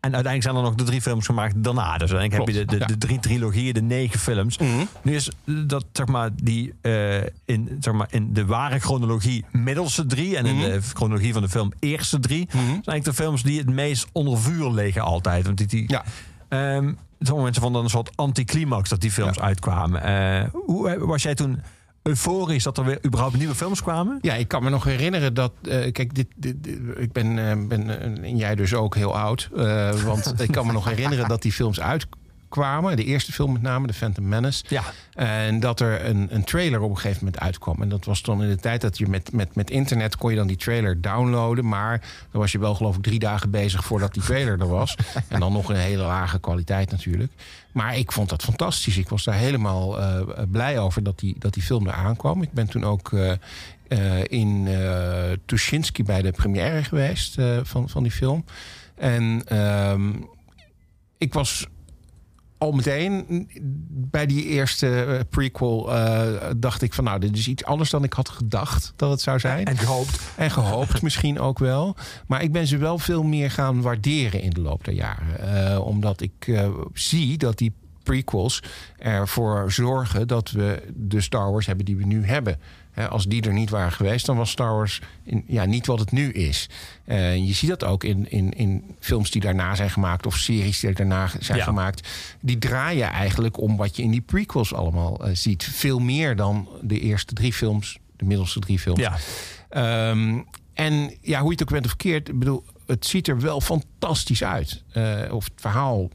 En uiteindelijk zijn er nog de drie films gemaakt daarna. Dus uiteindelijk heb je de, de, de drie trilogieën, de negen films. Nu is dat zeg maar die eh, in, zeg maar, in de ware chronologie middelste drie en in Mhm. de chronologie van de film eerste drie zijn eigenlijk de films die het meest onder vuur liggen altijd. Want die, die, Ja. Ehm, sommige mensen vonden een soort anticlimax dat die films Ja. uitkwamen. Eh, hoe eh, was jij toen euforisch dat er weer überhaupt nieuwe films kwamen? Ja, ik kan me nog herinneren dat. eh, kijk, dit, dit, dit- ik ben, eh, ben eh, en jij dus ook heel oud. eh, want ik kan me nog herinneren dat die films uitkwamen. De eerste film met name, The Phantom Menace. Ja. En dat er een, een trailer op een gegeven moment uitkwam. En dat was dan in de tijd dat je met, met, met internet kon je dan die trailer downloaden. Maar dan was je wel geloof ik drie dagen bezig voordat die trailer er was. En dan nog een hele lage kwaliteit natuurlijk. Maar ik vond dat fantastisch. Ik was daar helemaal eh, blij over dat die, dat die film er aankwam. Ik ben toen ook eh, eh, in Tuschinski bij de première geweest van, van die film. En ehm, ik was al meteen bij die eerste eh, prequel eh, dacht ik van nou, dit is iets anders dan ik had gedacht dat het zou zijn. En gehoopt. En gehoopt misschien ook wel. Maar ik ben ze wel veel meer gaan waarderen in de loop der jaren. Eh, omdat ik zie dat die prequels ervoor zorgen dat we de Star Wars hebben die we nu hebben. Als die er niet waren geweest, dan was Star Wars in, ja, niet wat het nu is. Eh, je ziet dat ook in, in, in films die daarna zijn gemaakt of series die daarna zijn Ja. gemaakt. Die draaien eigenlijk om wat je in die prequels allemaal eh, ziet. Veel meer dan de eerste drie films, de middelste drie films. Ja. Ehm, en ja, hoe je het ook bent of verkeerd, ik bedoel, het ziet er wel fantastisch uit. Eh, of het verhaal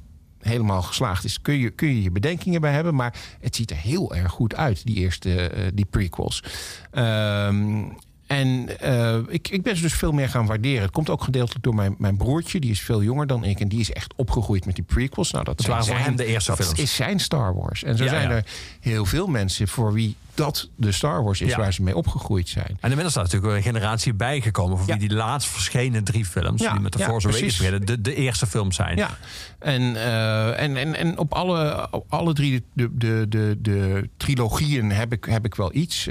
helemaal geslaagd is, kun je, kun je je bedenkingen bij hebben. Maar het ziet er heel erg goed uit, die eerste, eh, die prequels. Ehm, en eh, ik, ik ben ze dus veel meer gaan waarderen. Het komt ook gedeeltelijk door mijn, mijn broertje. Die is veel jonger dan ik. En die is echt opgegroeid met die prequels. Nou, dat Dat zijn waren voor zijn- hem de eerste films. is zijn Star Wars. En zo Ja, zijn ja. er heel veel mensen voor wie dat de Star Wars is Ja. waar ze mee opgegroeid zijn. En inmiddels staat natuurlijk een generatie bijgekomen... voor Ja. wie die laatst verschenen drie films... Ja, die met de Force Awakens werden, de, de eerste films zijn. Ja, en, eh, en, en, en op alle, op alle drie de, de, de, de trilogieën heb ik, heb ik wel iets.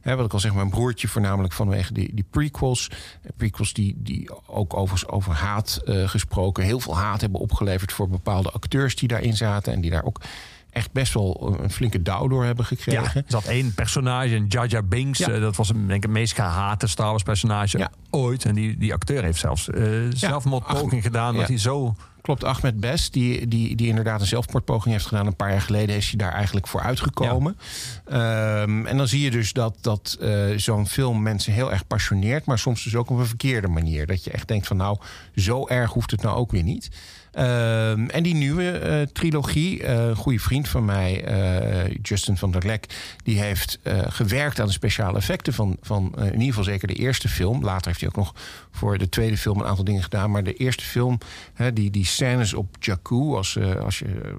Hè, wat ik al zeg, mijn broertje voornamelijk vanwege die, die prequels. Prequels die, die ook over, over haat eh, gesproken heel veel haat hebben opgeleverd voor bepaalde acteurs die daarin zaten. En die daar ook echt best wel een flinke douw door hebben Ja, gekregen. er zat één personage, een Jar Binks. Ja. eh, dat was een, denk ik, het meest gehate Star Wars personage Ja. ooit. En die, die acteur heeft zelfs eh zelfmoordpoging gedaan... ja. dat hij zo... Klopt, Ahmed Best, die, die, die inderdaad een zelfmoordpoging heeft gedaan. Een paar jaar geleden is hij daar eigenlijk voor uitgekomen. Ehm, en dan zie je dus dat, dat eh, zo'n film mensen heel erg passioneert. Maar soms dus ook op een verkeerde manier. Dat je echt denkt van nou, zo erg hoeft het nou ook weer niet. Ehm, en die nieuwe eh, trilogie, eh, een goede vriend van mij, eh, Justin van der Lek, die heeft gewerkt aan de speciale effecten van, van in ieder geval zeker de eerste film. Later heeft hij ook nog voor de tweede film een aantal dingen gedaan. Maar de eerste film, hè, die, die scènes op Jakku, als, als je.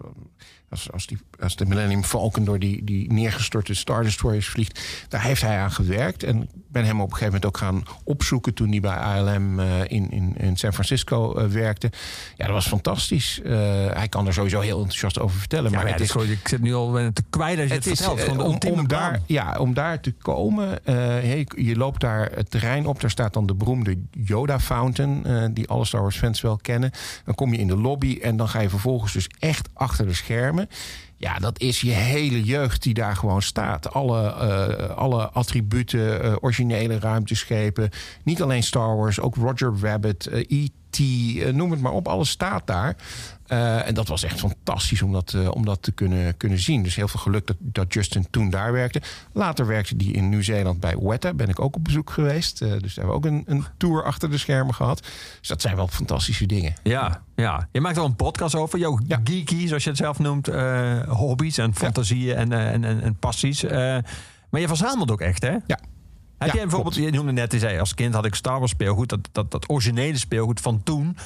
Als, als, die, als de Millennium Falcon door die, die neergestorte Star Destroyers vliegt. Daar heeft hij aan gewerkt. En ik ben hem op een gegeven moment ook gaan opzoeken... toen hij bij ALM eh, in, in, in San Francisco eh, werkte. Ja, dat was fantastisch. Eh, hij kan er sowieso heel enthousiast over vertellen. Ja, maar het is, is ik zit nu al te kwijt als je het, het is, vertelt. de om, om daar, ja, om daar te komen. hey, je loopt daar het terrein op. Daar staat dan de beroemde Yoda Fountain. die alle Star Wars fans wel kennen. Dan kom je in de lobby. En dan ga je vervolgens dus echt achter de schermen. Ja, dat is je hele jeugd die daar gewoon staat. Alle, eh, alle attributen, eh, originele ruimteschepen. Niet alleen Star Wars, ook Roger Rabbit, E.T., eh, noem het maar op. Alles staat daar. Eh, en dat was echt fantastisch om dat, eh, om dat te kunnen, kunnen zien. Dus heel veel geluk dat, dat Justin toen daar werkte. Later werkte hij in Nieuw-Zeeland bij Weta. Ben ik ook op bezoek geweest. Eh, dus daar hebben we ook een, een tour achter de schermen gehad. Dus dat zijn wel fantastische dingen. Ja, ja. Je maakt er een podcast over. Jouw Ja. geeky, zoals je het zelf noemt. hobby's en fantasieën en, en, en, en passies. Maar je verzamelt ook echt, hè? Ja. Heb Ja, jij bijvoorbeeld, klopt. je noemde net, je zei als kind had ik Star Wars speelgoed. Dat, dat, dat originele speelgoed van toen.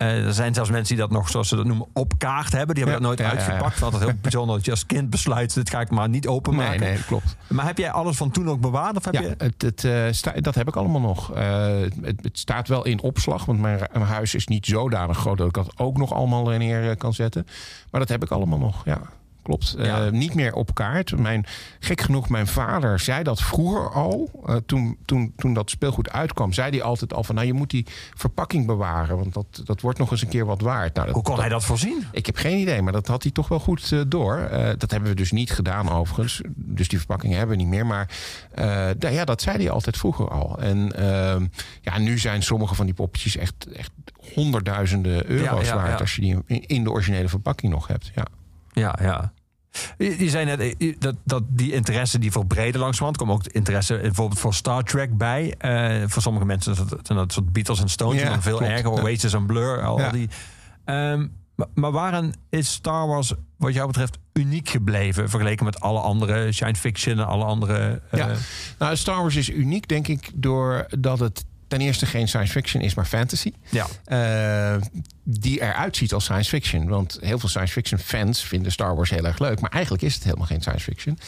Eh, er zijn zelfs mensen die dat nog, zoals ze dat noemen, op kaart hebben. Die hebben Ja, dat nooit ja, ja, ja. uitgepakt. Want het heel bijzonder dat je als kind besluit, dit ga ik maar niet openmaken. Nee, nee, klopt. Maar heb jij alles van toen ook bewaard? Of heb Ja, je... het, het, eh, sta- dat heb ik allemaal nog. Eh, het, het staat wel in opslag, want mijn, mijn huis is niet zodanig groot dat ik dat ook nog allemaal neer kan zetten. Maar dat heb ik allemaal nog, ja. Klopt. Eh, niet meer op kaart. Mijn, gek genoeg, mijn vader zei dat vroeger al. eh, toen, toen, toen dat speelgoed uitkwam, zei hij altijd al van... nou, je moet die verpakking bewaren, want dat, dat wordt nog eens een keer wat waard. Nou, dat, Hoe kon hij dat voorzien? ik heb geen idee, maar dat had hij toch wel goed eh, door. Dat hebben we dus niet gedaan overigens. Dus die verpakkingen hebben we niet meer. Maar ja, dat zei hij altijd vroeger al. En ehm, ja, nu zijn sommige van die poppetjes echt, echt honderdduizenden euro's Ja, ja, waard... als je die in, in de originele verpakking nog hebt. Ja. Ja, ja. Je, je zei net eh, dat, dat die interesse die verbreden langzamerhand. komt ook interesse bijvoorbeeld voor Star Trek bij. Eh, voor sommige mensen zijn dat, zijn dat soort Beatles en Stones. Ja, en veel klopt. erger. Oasis en Blur. Al Ja. die. Ehm, maar, maar waarin is Star Wars wat jou betreft uniek gebleven... vergeleken met alle andere science fiction en alle andere... eh, Ja. Nou, Star Wars is uniek, denk ik, doordat het ten eerste geen science fiction is, maar fantasy. ja. eh, die eruit ziet als science fiction. Want heel veel science fiction fans vinden Star Wars heel erg leuk. Maar eigenlijk is het helemaal geen science fiction.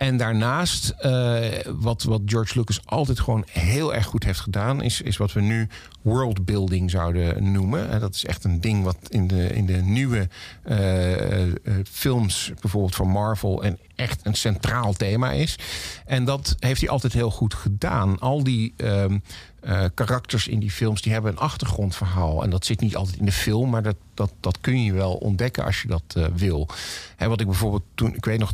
En daarnaast, eh, wat, wat George Lucas altijd gewoon heel erg goed heeft gedaan, is, is wat we nu worldbuilding zouden noemen. En dat is echt een ding wat in de, in de nieuwe eh, eh, films, bijvoorbeeld van Marvel, en echt een centraal thema is. En dat heeft hij altijd heel goed gedaan. Al die ehm, eh, karakters in die films die hebben een achtergrondverhaal. En dat zit niet altijd in de film, maar dat, dat, dat kun je wel ontdekken als je dat eh, wil. Hè, wat ik bijvoorbeeld toen, ik weet nog,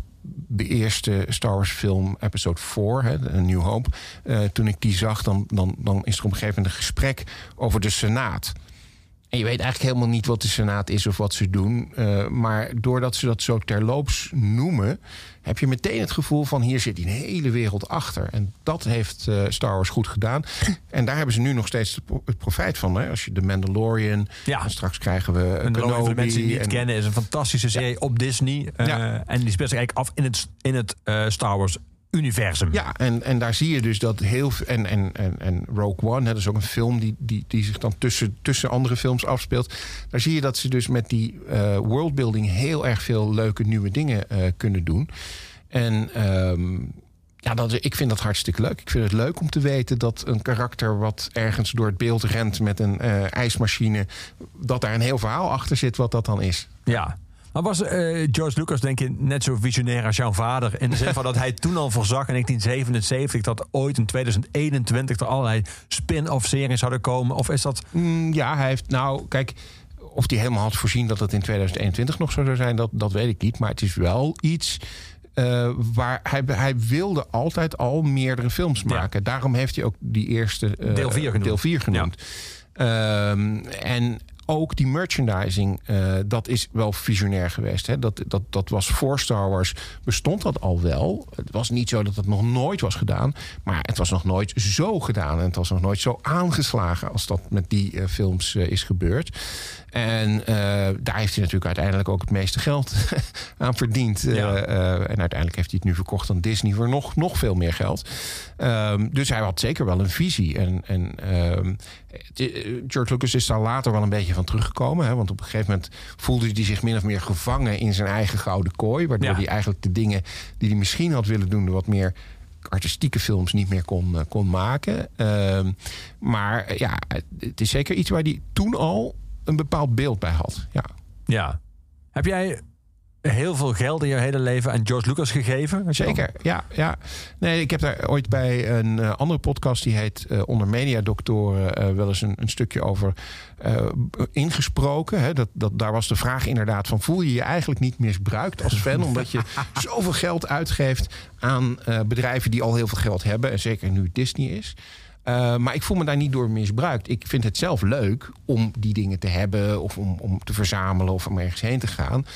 de eerste Star Wars film, episode 4, hè, A New Hope. eh, toen ik die zag, dan, dan, dan is er op een gegeven moment een gesprek over de Senaat. En je weet eigenlijk helemaal niet wat de Senaat is of wat ze doen. eh, maar doordat ze dat zo terloops noemen, heb je meteen het gevoel van hier zit een hele wereld achter. En dat heeft eh, Star Wars goed gedaan. En daar hebben ze nu nog steeds het pro- het profijt van. Hè? Als je de Mandalorian, Ja. en straks krijgen we de Kenobi. voor de mensen die het niet en- kennen, is een fantastische serie op Disney. Eh, Ja. En die speelt zich eigenlijk af in het, in het Star Wars universum. Ja, en, en daar zie je dus dat heel veel. En, en, en, en Rogue One, hè, dat is ook een film die, die, die zich dan tussen, tussen andere films afspeelt. Daar zie je dat ze dus met die eh, worldbuilding heel erg veel leuke nieuwe dingen eh, kunnen doen. En ehm, ja, dat, ik vind dat hartstikke leuk. Ik vind het leuk om te weten dat een karakter wat ergens door het beeld rent met een eh, ijsmachine, dat daar een heel verhaal achter zit wat dat dan is. Ja. Maar was eh, George Lucas, denk je, net zo visionair als jouw vader? In de zin van dat hij toen al voorzag in 1977 dat ooit in 2021 er allerlei spin-off series zouden komen? Of is dat. Mm, ja, hij heeft nou, kijk, of hij helemaal had voorzien dat het in 2021 nog zo zou zijn, dat, dat weet ik niet. Maar het is wel iets eh, waar hij, hij wilde altijd al meerdere films Ja. maken. Daarom heeft hij ook die eerste eh, Deel vier genoemd. Deel vier genoemd. Ehm, en ook die merchandising, eh, dat is wel visionair geweest. Hè? Dat, dat, dat was voor Star Wars, bestond dat al wel. Het was niet zo dat het nog nooit was gedaan. Maar het was nog nooit zo gedaan. En het was nog nooit zo aangeslagen als dat met die eh, films eh, is gebeurd. En daar heeft hij natuurlijk uiteindelijk ook het meeste geld aan verdiend. Ja. en uiteindelijk heeft hij het nu verkocht aan Disney voor nog, nog veel meer geld. Ehm, dus hij had zeker wel een visie. En, en ehm, eh, George Lucas is daar later wel een beetje van teruggekomen. Hè? Want op een gegeven moment voelde hij zich min of meer gevangen in zijn eigen gouden kooi. Waardoor Ja. hij eigenlijk de dingen die hij misschien had willen doen, de wat meer artistieke films niet meer kon, eh, kon maken. Ehm, maar eh, ja, het is zeker iets waar hij toen al een bepaald beeld bij had. Ja. Ja. Heb jij heel veel geld in je hele leven aan George Lucas gegeven? Zeker, ja, ja. Nee, ik heb daar ooit bij een eh, andere podcast... die heet eh, Onder Mediadoktoren... eh, wel eens een, een stukje over ingesproken. Hè. Dat, dat, daar was de vraag inderdaad van... voel je je eigenlijk niet misbruikt als fan... omdat je zoveel geld uitgeeft aan bedrijven die al heel veel geld hebben... en zeker nu Disney is... Uh, maar ik voel me daar niet door misbruikt. Ik vind het zelf leuk om die dingen te hebben... of om, om te verzamelen of om ergens heen te gaan...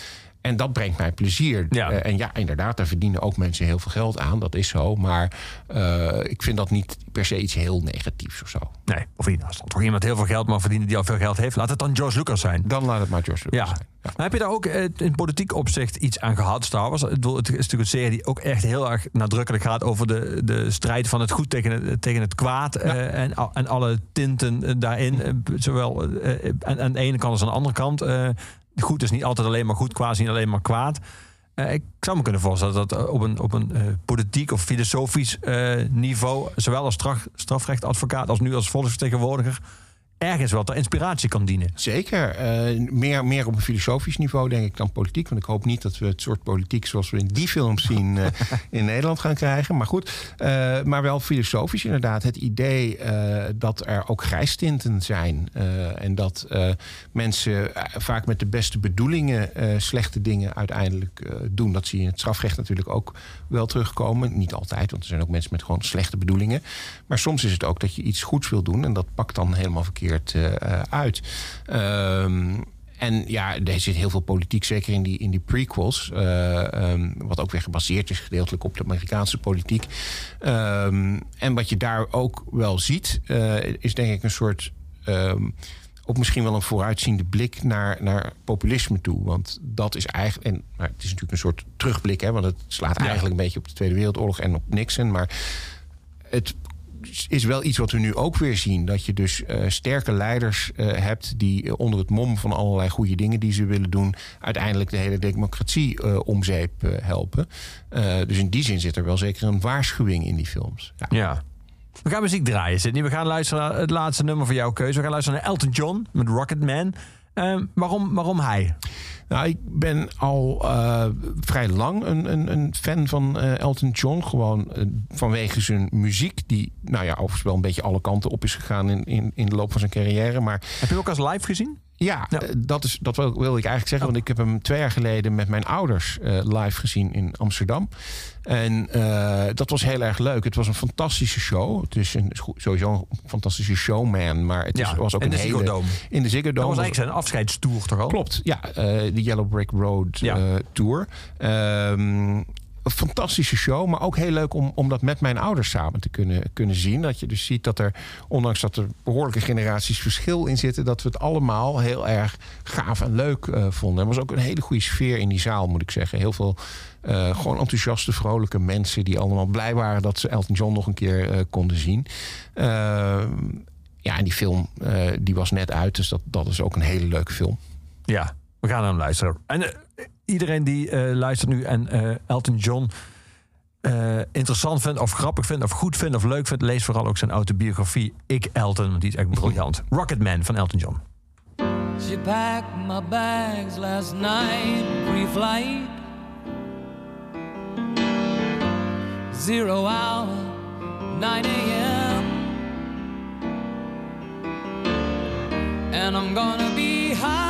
En dat brengt mij plezier. Ja. Uh, en ja, inderdaad, daar verdienen ook mensen heel veel geld aan. Dat is zo. Maar uh, ik vind dat niet per se iets heel negatiefs of zo. Nee, of niet. Als toch iemand heel veel geld mag verdienen die al veel geld heeft, laat het dan George Lucas zijn. Dan laat het maar George Lucas Ja. zijn. Ja. Maar heb je daar ook eh, in politiek opzicht iets aan gehad, Star Wars? Het is natuurlijk een serie die ook echt heel erg nadrukkelijk gaat over de, de strijd van het goed tegen het, tegen het kwaad. eh, en, en alle tinten eh, daarin. eh, Zowel eh, aan, aan de ene kant als aan de andere kant. Goed is niet altijd alleen maar goed, kwaad is niet alleen maar kwaad. Eh, ik zou me kunnen voorstellen dat dat op een, op een eh, politiek of filosofisch eh, niveau, zowel als straf, strafrechtadvocaat als nu als volksvertegenwoordiger, ergens wel ter inspiratie kan dienen. Zeker. eh, meer, meer op een filosofisch niveau, denk ik, dan politiek. Want ik hoop niet dat we het soort politiek zoals we in die films zien eh, in Nederland gaan krijgen. Maar goed, eh, maar wel filosofisch inderdaad. Het idee dat er ook grijstinten zijn. en dat mensen vaak met de beste bedoelingen slechte dingen uiteindelijk doen. Dat zie je in het strafrecht natuurlijk ook wel terugkomen. Niet altijd, want er zijn ook mensen met gewoon slechte bedoelingen. Maar soms is het ook dat je iets goeds wil doen en dat pakt dan helemaal verkeerd eh, uit. Ehm, en ja, er zit heel veel politiek, zeker in die, in die prequels. eh, ehm, wat ook weer gebaseerd is gedeeltelijk op de Amerikaanse politiek. Ehm, en wat je daar ook wel ziet, eh, is denk ik een soort. Ook misschien wel een vooruitziende blik naar, naar populisme toe. Want dat is eigenlijk. En maar het is natuurlijk een soort terugblik, hè, want het slaat eigenlijk een beetje op de Tweede Wereldoorlog en op Nixon. Maar het is wel iets wat we nu ook weer zien. Dat je dus eh, sterke leiders eh, hebt die eh, onder het mom van allerlei goede dingen die ze willen doen, uiteindelijk de hele democratie eh, om zeep eh, helpen. Dus in die zin zit er wel zeker een waarschuwing in die films. Ja. Ja. We gaan muziek draaien, Sidney. We gaan luisteren naar het laatste nummer van jouw keuze. We gaan luisteren naar Elton John met Rocket Man. Ehm, waarom, waarom hij? Nou, ik ben al eh, vrij lang een, een, een fan van eh, Elton John. Gewoon eh, vanwege zijn muziek, die nou ja, overigens wel een beetje alle kanten op is gegaan in, in, in de loop van zijn carrière. Maar Heb je hem ook als live gezien? Ja, Ja. eh, dat, is, dat wil, wil ik eigenlijk zeggen. Want ik heb hem twee jaar geleden met mijn ouders eh, live gezien in Amsterdam. En eh, dat was heel erg leuk. Het was een fantastische show. Het is een, sowieso een fantastische showman. Maar het is, was ook in een hele... Dome. In de Ziggo Dat Dome. was eigenlijk zijn afscheidstoer toch al? Klopt, ja. de Yellow Brick Road Ja. Tour. Ehm, een fantastische show, maar ook heel leuk om, om dat met mijn ouders samen te kunnen, kunnen zien. Dat je dus ziet dat er, ondanks dat er behoorlijke generaties verschil in zitten, dat we het allemaal heel erg gaaf en leuk eh, vonden. Er was ook een hele goede sfeer in die zaal, moet ik zeggen. Heel veel eh, gewoon enthousiaste, vrolijke mensen die allemaal blij waren dat ze Elton John nog een keer eh, konden zien. Ehm, ja, en die film die was net uit, dus dat, dat is ook een hele leuke film. Ja, we gaan hem luisteren. En iedereen die eh, luistert nu en eh, Elton John eh, interessant vindt of grappig vindt of goed vindt of leuk vindt, lees vooral ook zijn autobiografie Ik Elton, die is echt briljant. Rocketman van Elton John. She packed my bags last night, pre-flight. Zero hour, 9 a.m. And I'm gonna be high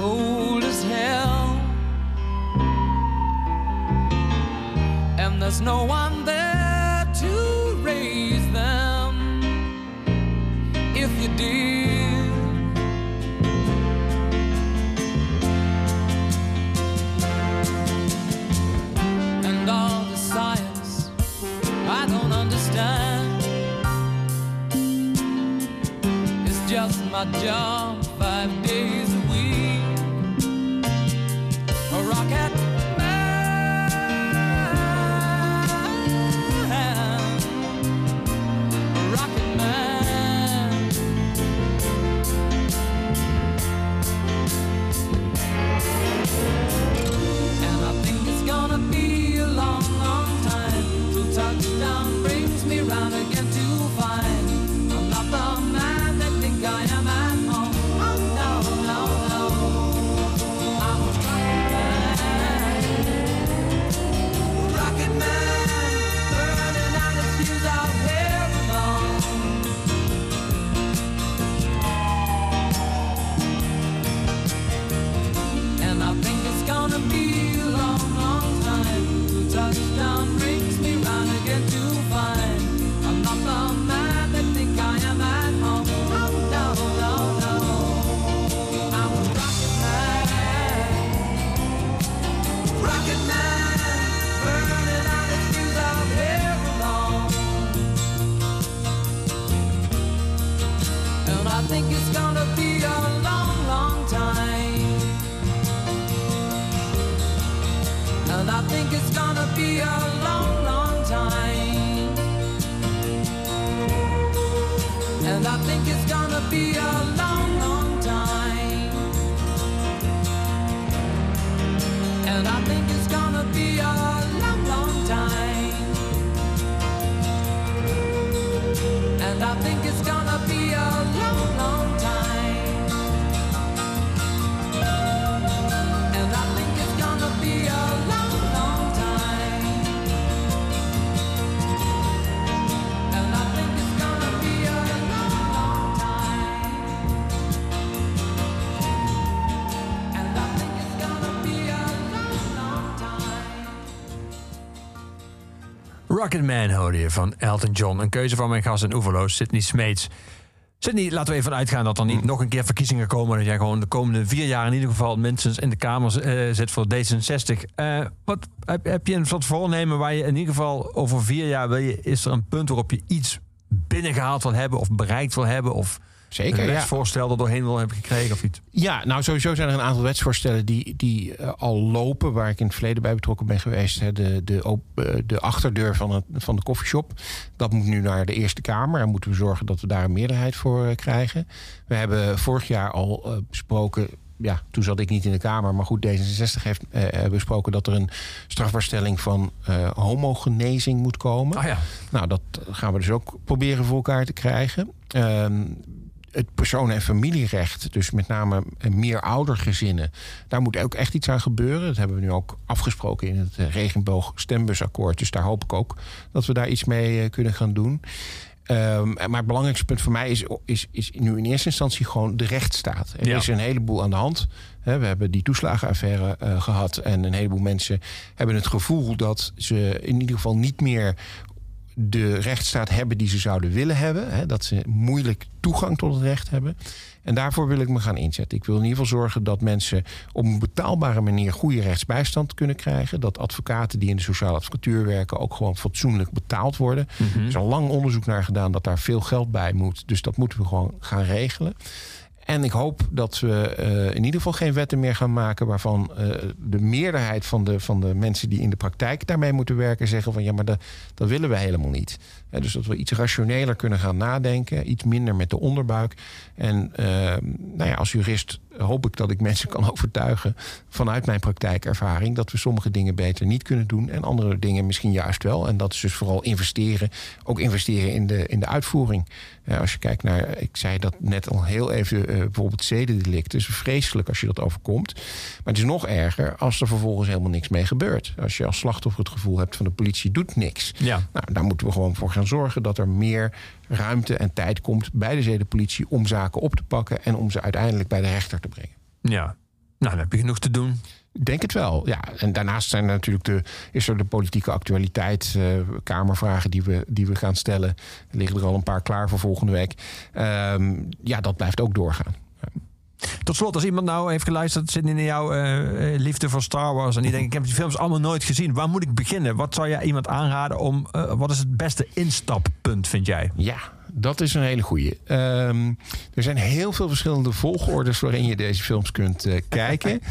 Cold as hell. And there's no one there to raise them. If you did. and all the science I don't understand. It's just my job Rocketman hoorde je van Elton John. Een keuze van mijn gast en oeverloos, Sydney Smeets. Sydney, laten we even uitgaan dat er niet nog een keer verkiezingen komen. Dat jij gewoon de komende vier jaar in ieder geval minstens in de Kamer eh, zit voor D66. Eh, wat, heb, heb je een soort voornemen waar je in ieder geval over vier jaar wil je, is er een punt waarop je iets binnengehaald wil hebben of bereikt wil hebben? Of Zeker, een ja. wetsvoorstel er doorheen wil hebben gekregen of iets? Ja, nou sowieso zijn er een aantal wetsvoorstellen die, die eh, al lopen, waar ik in het verleden bij betrokken ben geweest. Hè. De, de, op, eh, de achterdeur van, het, van de koffieshop. Dat moet nu naar de Eerste Kamer. En moeten we zorgen dat we daar een meerderheid voor eh, krijgen. We hebben vorig jaar al besproken. Ja, toen zat ik niet in de Kamer, maar goed, D66 heeft eh, besproken dat er een strafbaarstelling van eh homogenezing moet komen. Ah ja, Nou, dat gaan we dus ook proberen voor elkaar te krijgen. Ehm, het persoon- en familierecht, dus met name meer oudergezinnen, daar moet ook echt iets aan gebeuren. Dat hebben we nu ook afgesproken in het eh, regenboog stembusakkoord. Dus daar hoop ik ook dat we daar iets mee eh, kunnen gaan doen. Ehm, maar het belangrijkste punt voor mij is, is, is nu in eerste instantie gewoon de rechtsstaat. Er Ja. is een heleboel aan de hand. We hebben die toeslagenaffaire eh, gehad. En een heleboel mensen hebben het gevoel dat ze in ieder geval niet meer de rechtsstaat hebben die ze zouden willen hebben. Hè, dat ze moeilijk toegang tot het recht hebben. En daarvoor wil ik me gaan inzetten. Ik wil in ieder geval zorgen dat mensen op een betaalbare manier goede rechtsbijstand kunnen krijgen. Dat advocaten die in de sociale advocatuur werken ook gewoon fatsoenlijk betaald worden. Er is al lang onderzoek naar gedaan dat daar veel geld bij moet. Dus dat moeten we gewoon gaan regelen. En ik hoop dat we eh, in ieder geval geen wetten meer gaan maken waarvan eh, de meerderheid van de, van de mensen die in de praktijk daarmee moeten werken zeggen van ja, maar dat, dat willen we helemaal niet. Dus dat we iets rationeler kunnen gaan nadenken, iets minder met de onderbuik. En eh, nou ja, als jurist hoop ik dat ik mensen kan overtuigen vanuit mijn praktijkervaring dat we sommige dingen beter niet kunnen doen en andere dingen misschien juist wel. En dat is dus vooral investeren, ook investeren in de, in de uitvoering. Ja, als je kijkt naar, ik zei dat net al heel even, eh, bijvoorbeeld zedendelict. Het is vreselijk als je dat overkomt. Maar het is nog erger als er vervolgens helemaal niks mee gebeurt. Als je als slachtoffer het gevoel hebt van de politie doet niks. Ja. Nou, daar moeten we gewoon voor gaan zorgen dat er meer ruimte en tijd komt bij de zedenpolitie om zaken op te pakken en om ze uiteindelijk bij de rechter te brengen. Ja. Nou, dan heb je genoeg te doen. Denk het wel, ja. En daarnaast zijn er natuurlijk de, is er de politieke actualiteit, eh, kamervragen die we, die we gaan stellen. Er liggen er al een paar klaar voor volgende week. Ehm, ja, dat blijft ook doorgaan. Tot slot, als iemand nou heeft geluisterd, zit in jouw eh, eh, liefde voor Star Wars. En die denkt, ik heb die films allemaal nooit gezien. Waar moet ik beginnen? Wat zou jij iemand aanraden om, eh, wat is het beste instappunt, vind jij? Ja, dat is een hele goeie. Ehm, er zijn heel veel verschillende volgordes waarin je deze films kunt kijken.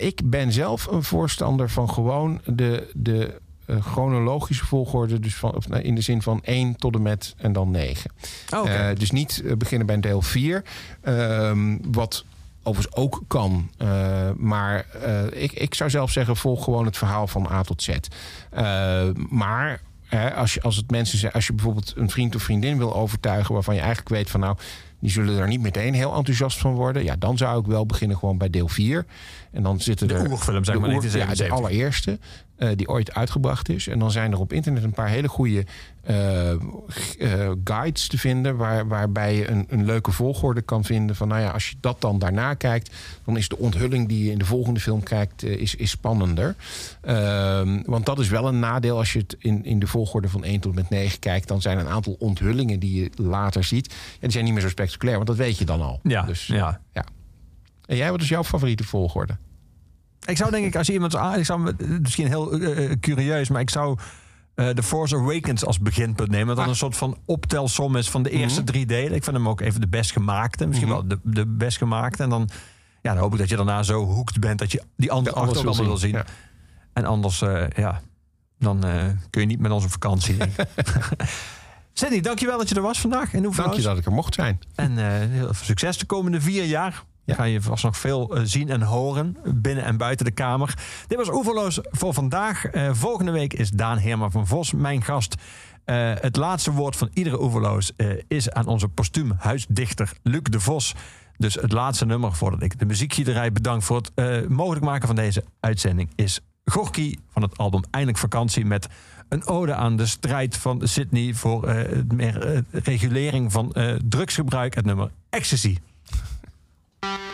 Ik ben zelf een voorstander van gewoon de, de chronologische volgorde. Dus van, of, in de zin van 1 tot en met en dan 9. Oh, oké. Eh, dus niet eh, beginnen bij deel 4. Ehm, wat overigens ook kan. Eh, maar eh, ik, ik zou zelf zeggen, volg gewoon het verhaal van A tot Z. Eh, maar hè, als, je, als het mensen zijn, als je bijvoorbeeld een vriend of vriendin wil overtuigen waarvan je eigenlijk weet van nou, die zullen er niet meteen heel enthousiast van worden. Ja, dan zou ik wel beginnen gewoon bij deel 4. En dan zitten De er. oerfilm, zeg de maar, oer- ja, de 1977. allereerste. Eh, die ooit uitgebracht is. En dan zijn er op internet een paar hele goede eh, eh, guides te vinden. Waar, waarbij je een, een leuke volgorde kan vinden. Van nou ja, als je dat dan daarna kijkt. dan is de onthulling die je in de volgende film kijkt. is, is spannender. Ehm, want dat is wel een nadeel als je het in, in de volgorde van 1 tot en met 9 kijkt. Dan zijn een aantal onthullingen die je later ziet. Ja, die zijn niet meer zo spectaculair. Want dat weet je dan al. Ja, dus, ja. ja. En jij, wat is jouw favoriete volgorde? Ik zou denk ik, als je iemand aan, ik zou misschien heel eh, eh, curieus, maar ik zou eh The Force Awakens als beginpunt nemen. Dat Ah. een soort van optelsom is van de eerste drie delen. Ik vind hem ook even de best gemaakte. Misschien Mhm. wel de, de best gemaakte. En dan, ja, dan hoop ik dat je daarna zo hoekt bent dat je die andere acht ook allemaal wil zien. Ja. En anders, ja, dan kun je niet met ons op vakantie. Cindy, dankjewel dat je er was vandaag. En hoe Dank je dat ik er mocht zijn. En heel veel succes de komende vier jaar. Ja. Ga je vast nog veel eh, zien en horen binnen en buiten de Kamer. Dit was Oeverloos voor vandaag. Eh, volgende week is Daan Herman van Vos mijn gast. Eh, het laatste woord van iedere Oeverloos is aan onze postuum huisdichter Luc de Vos. Dus het laatste nummer voordat ik de muziekgiederij bedank voor het mogelijk maken van deze uitzending is Gorky van het album Eindelijk Vakantie met een ode aan de strijd van Sydney voor meer regulering van drugsgebruik. Het nummer Ecstasy. Ze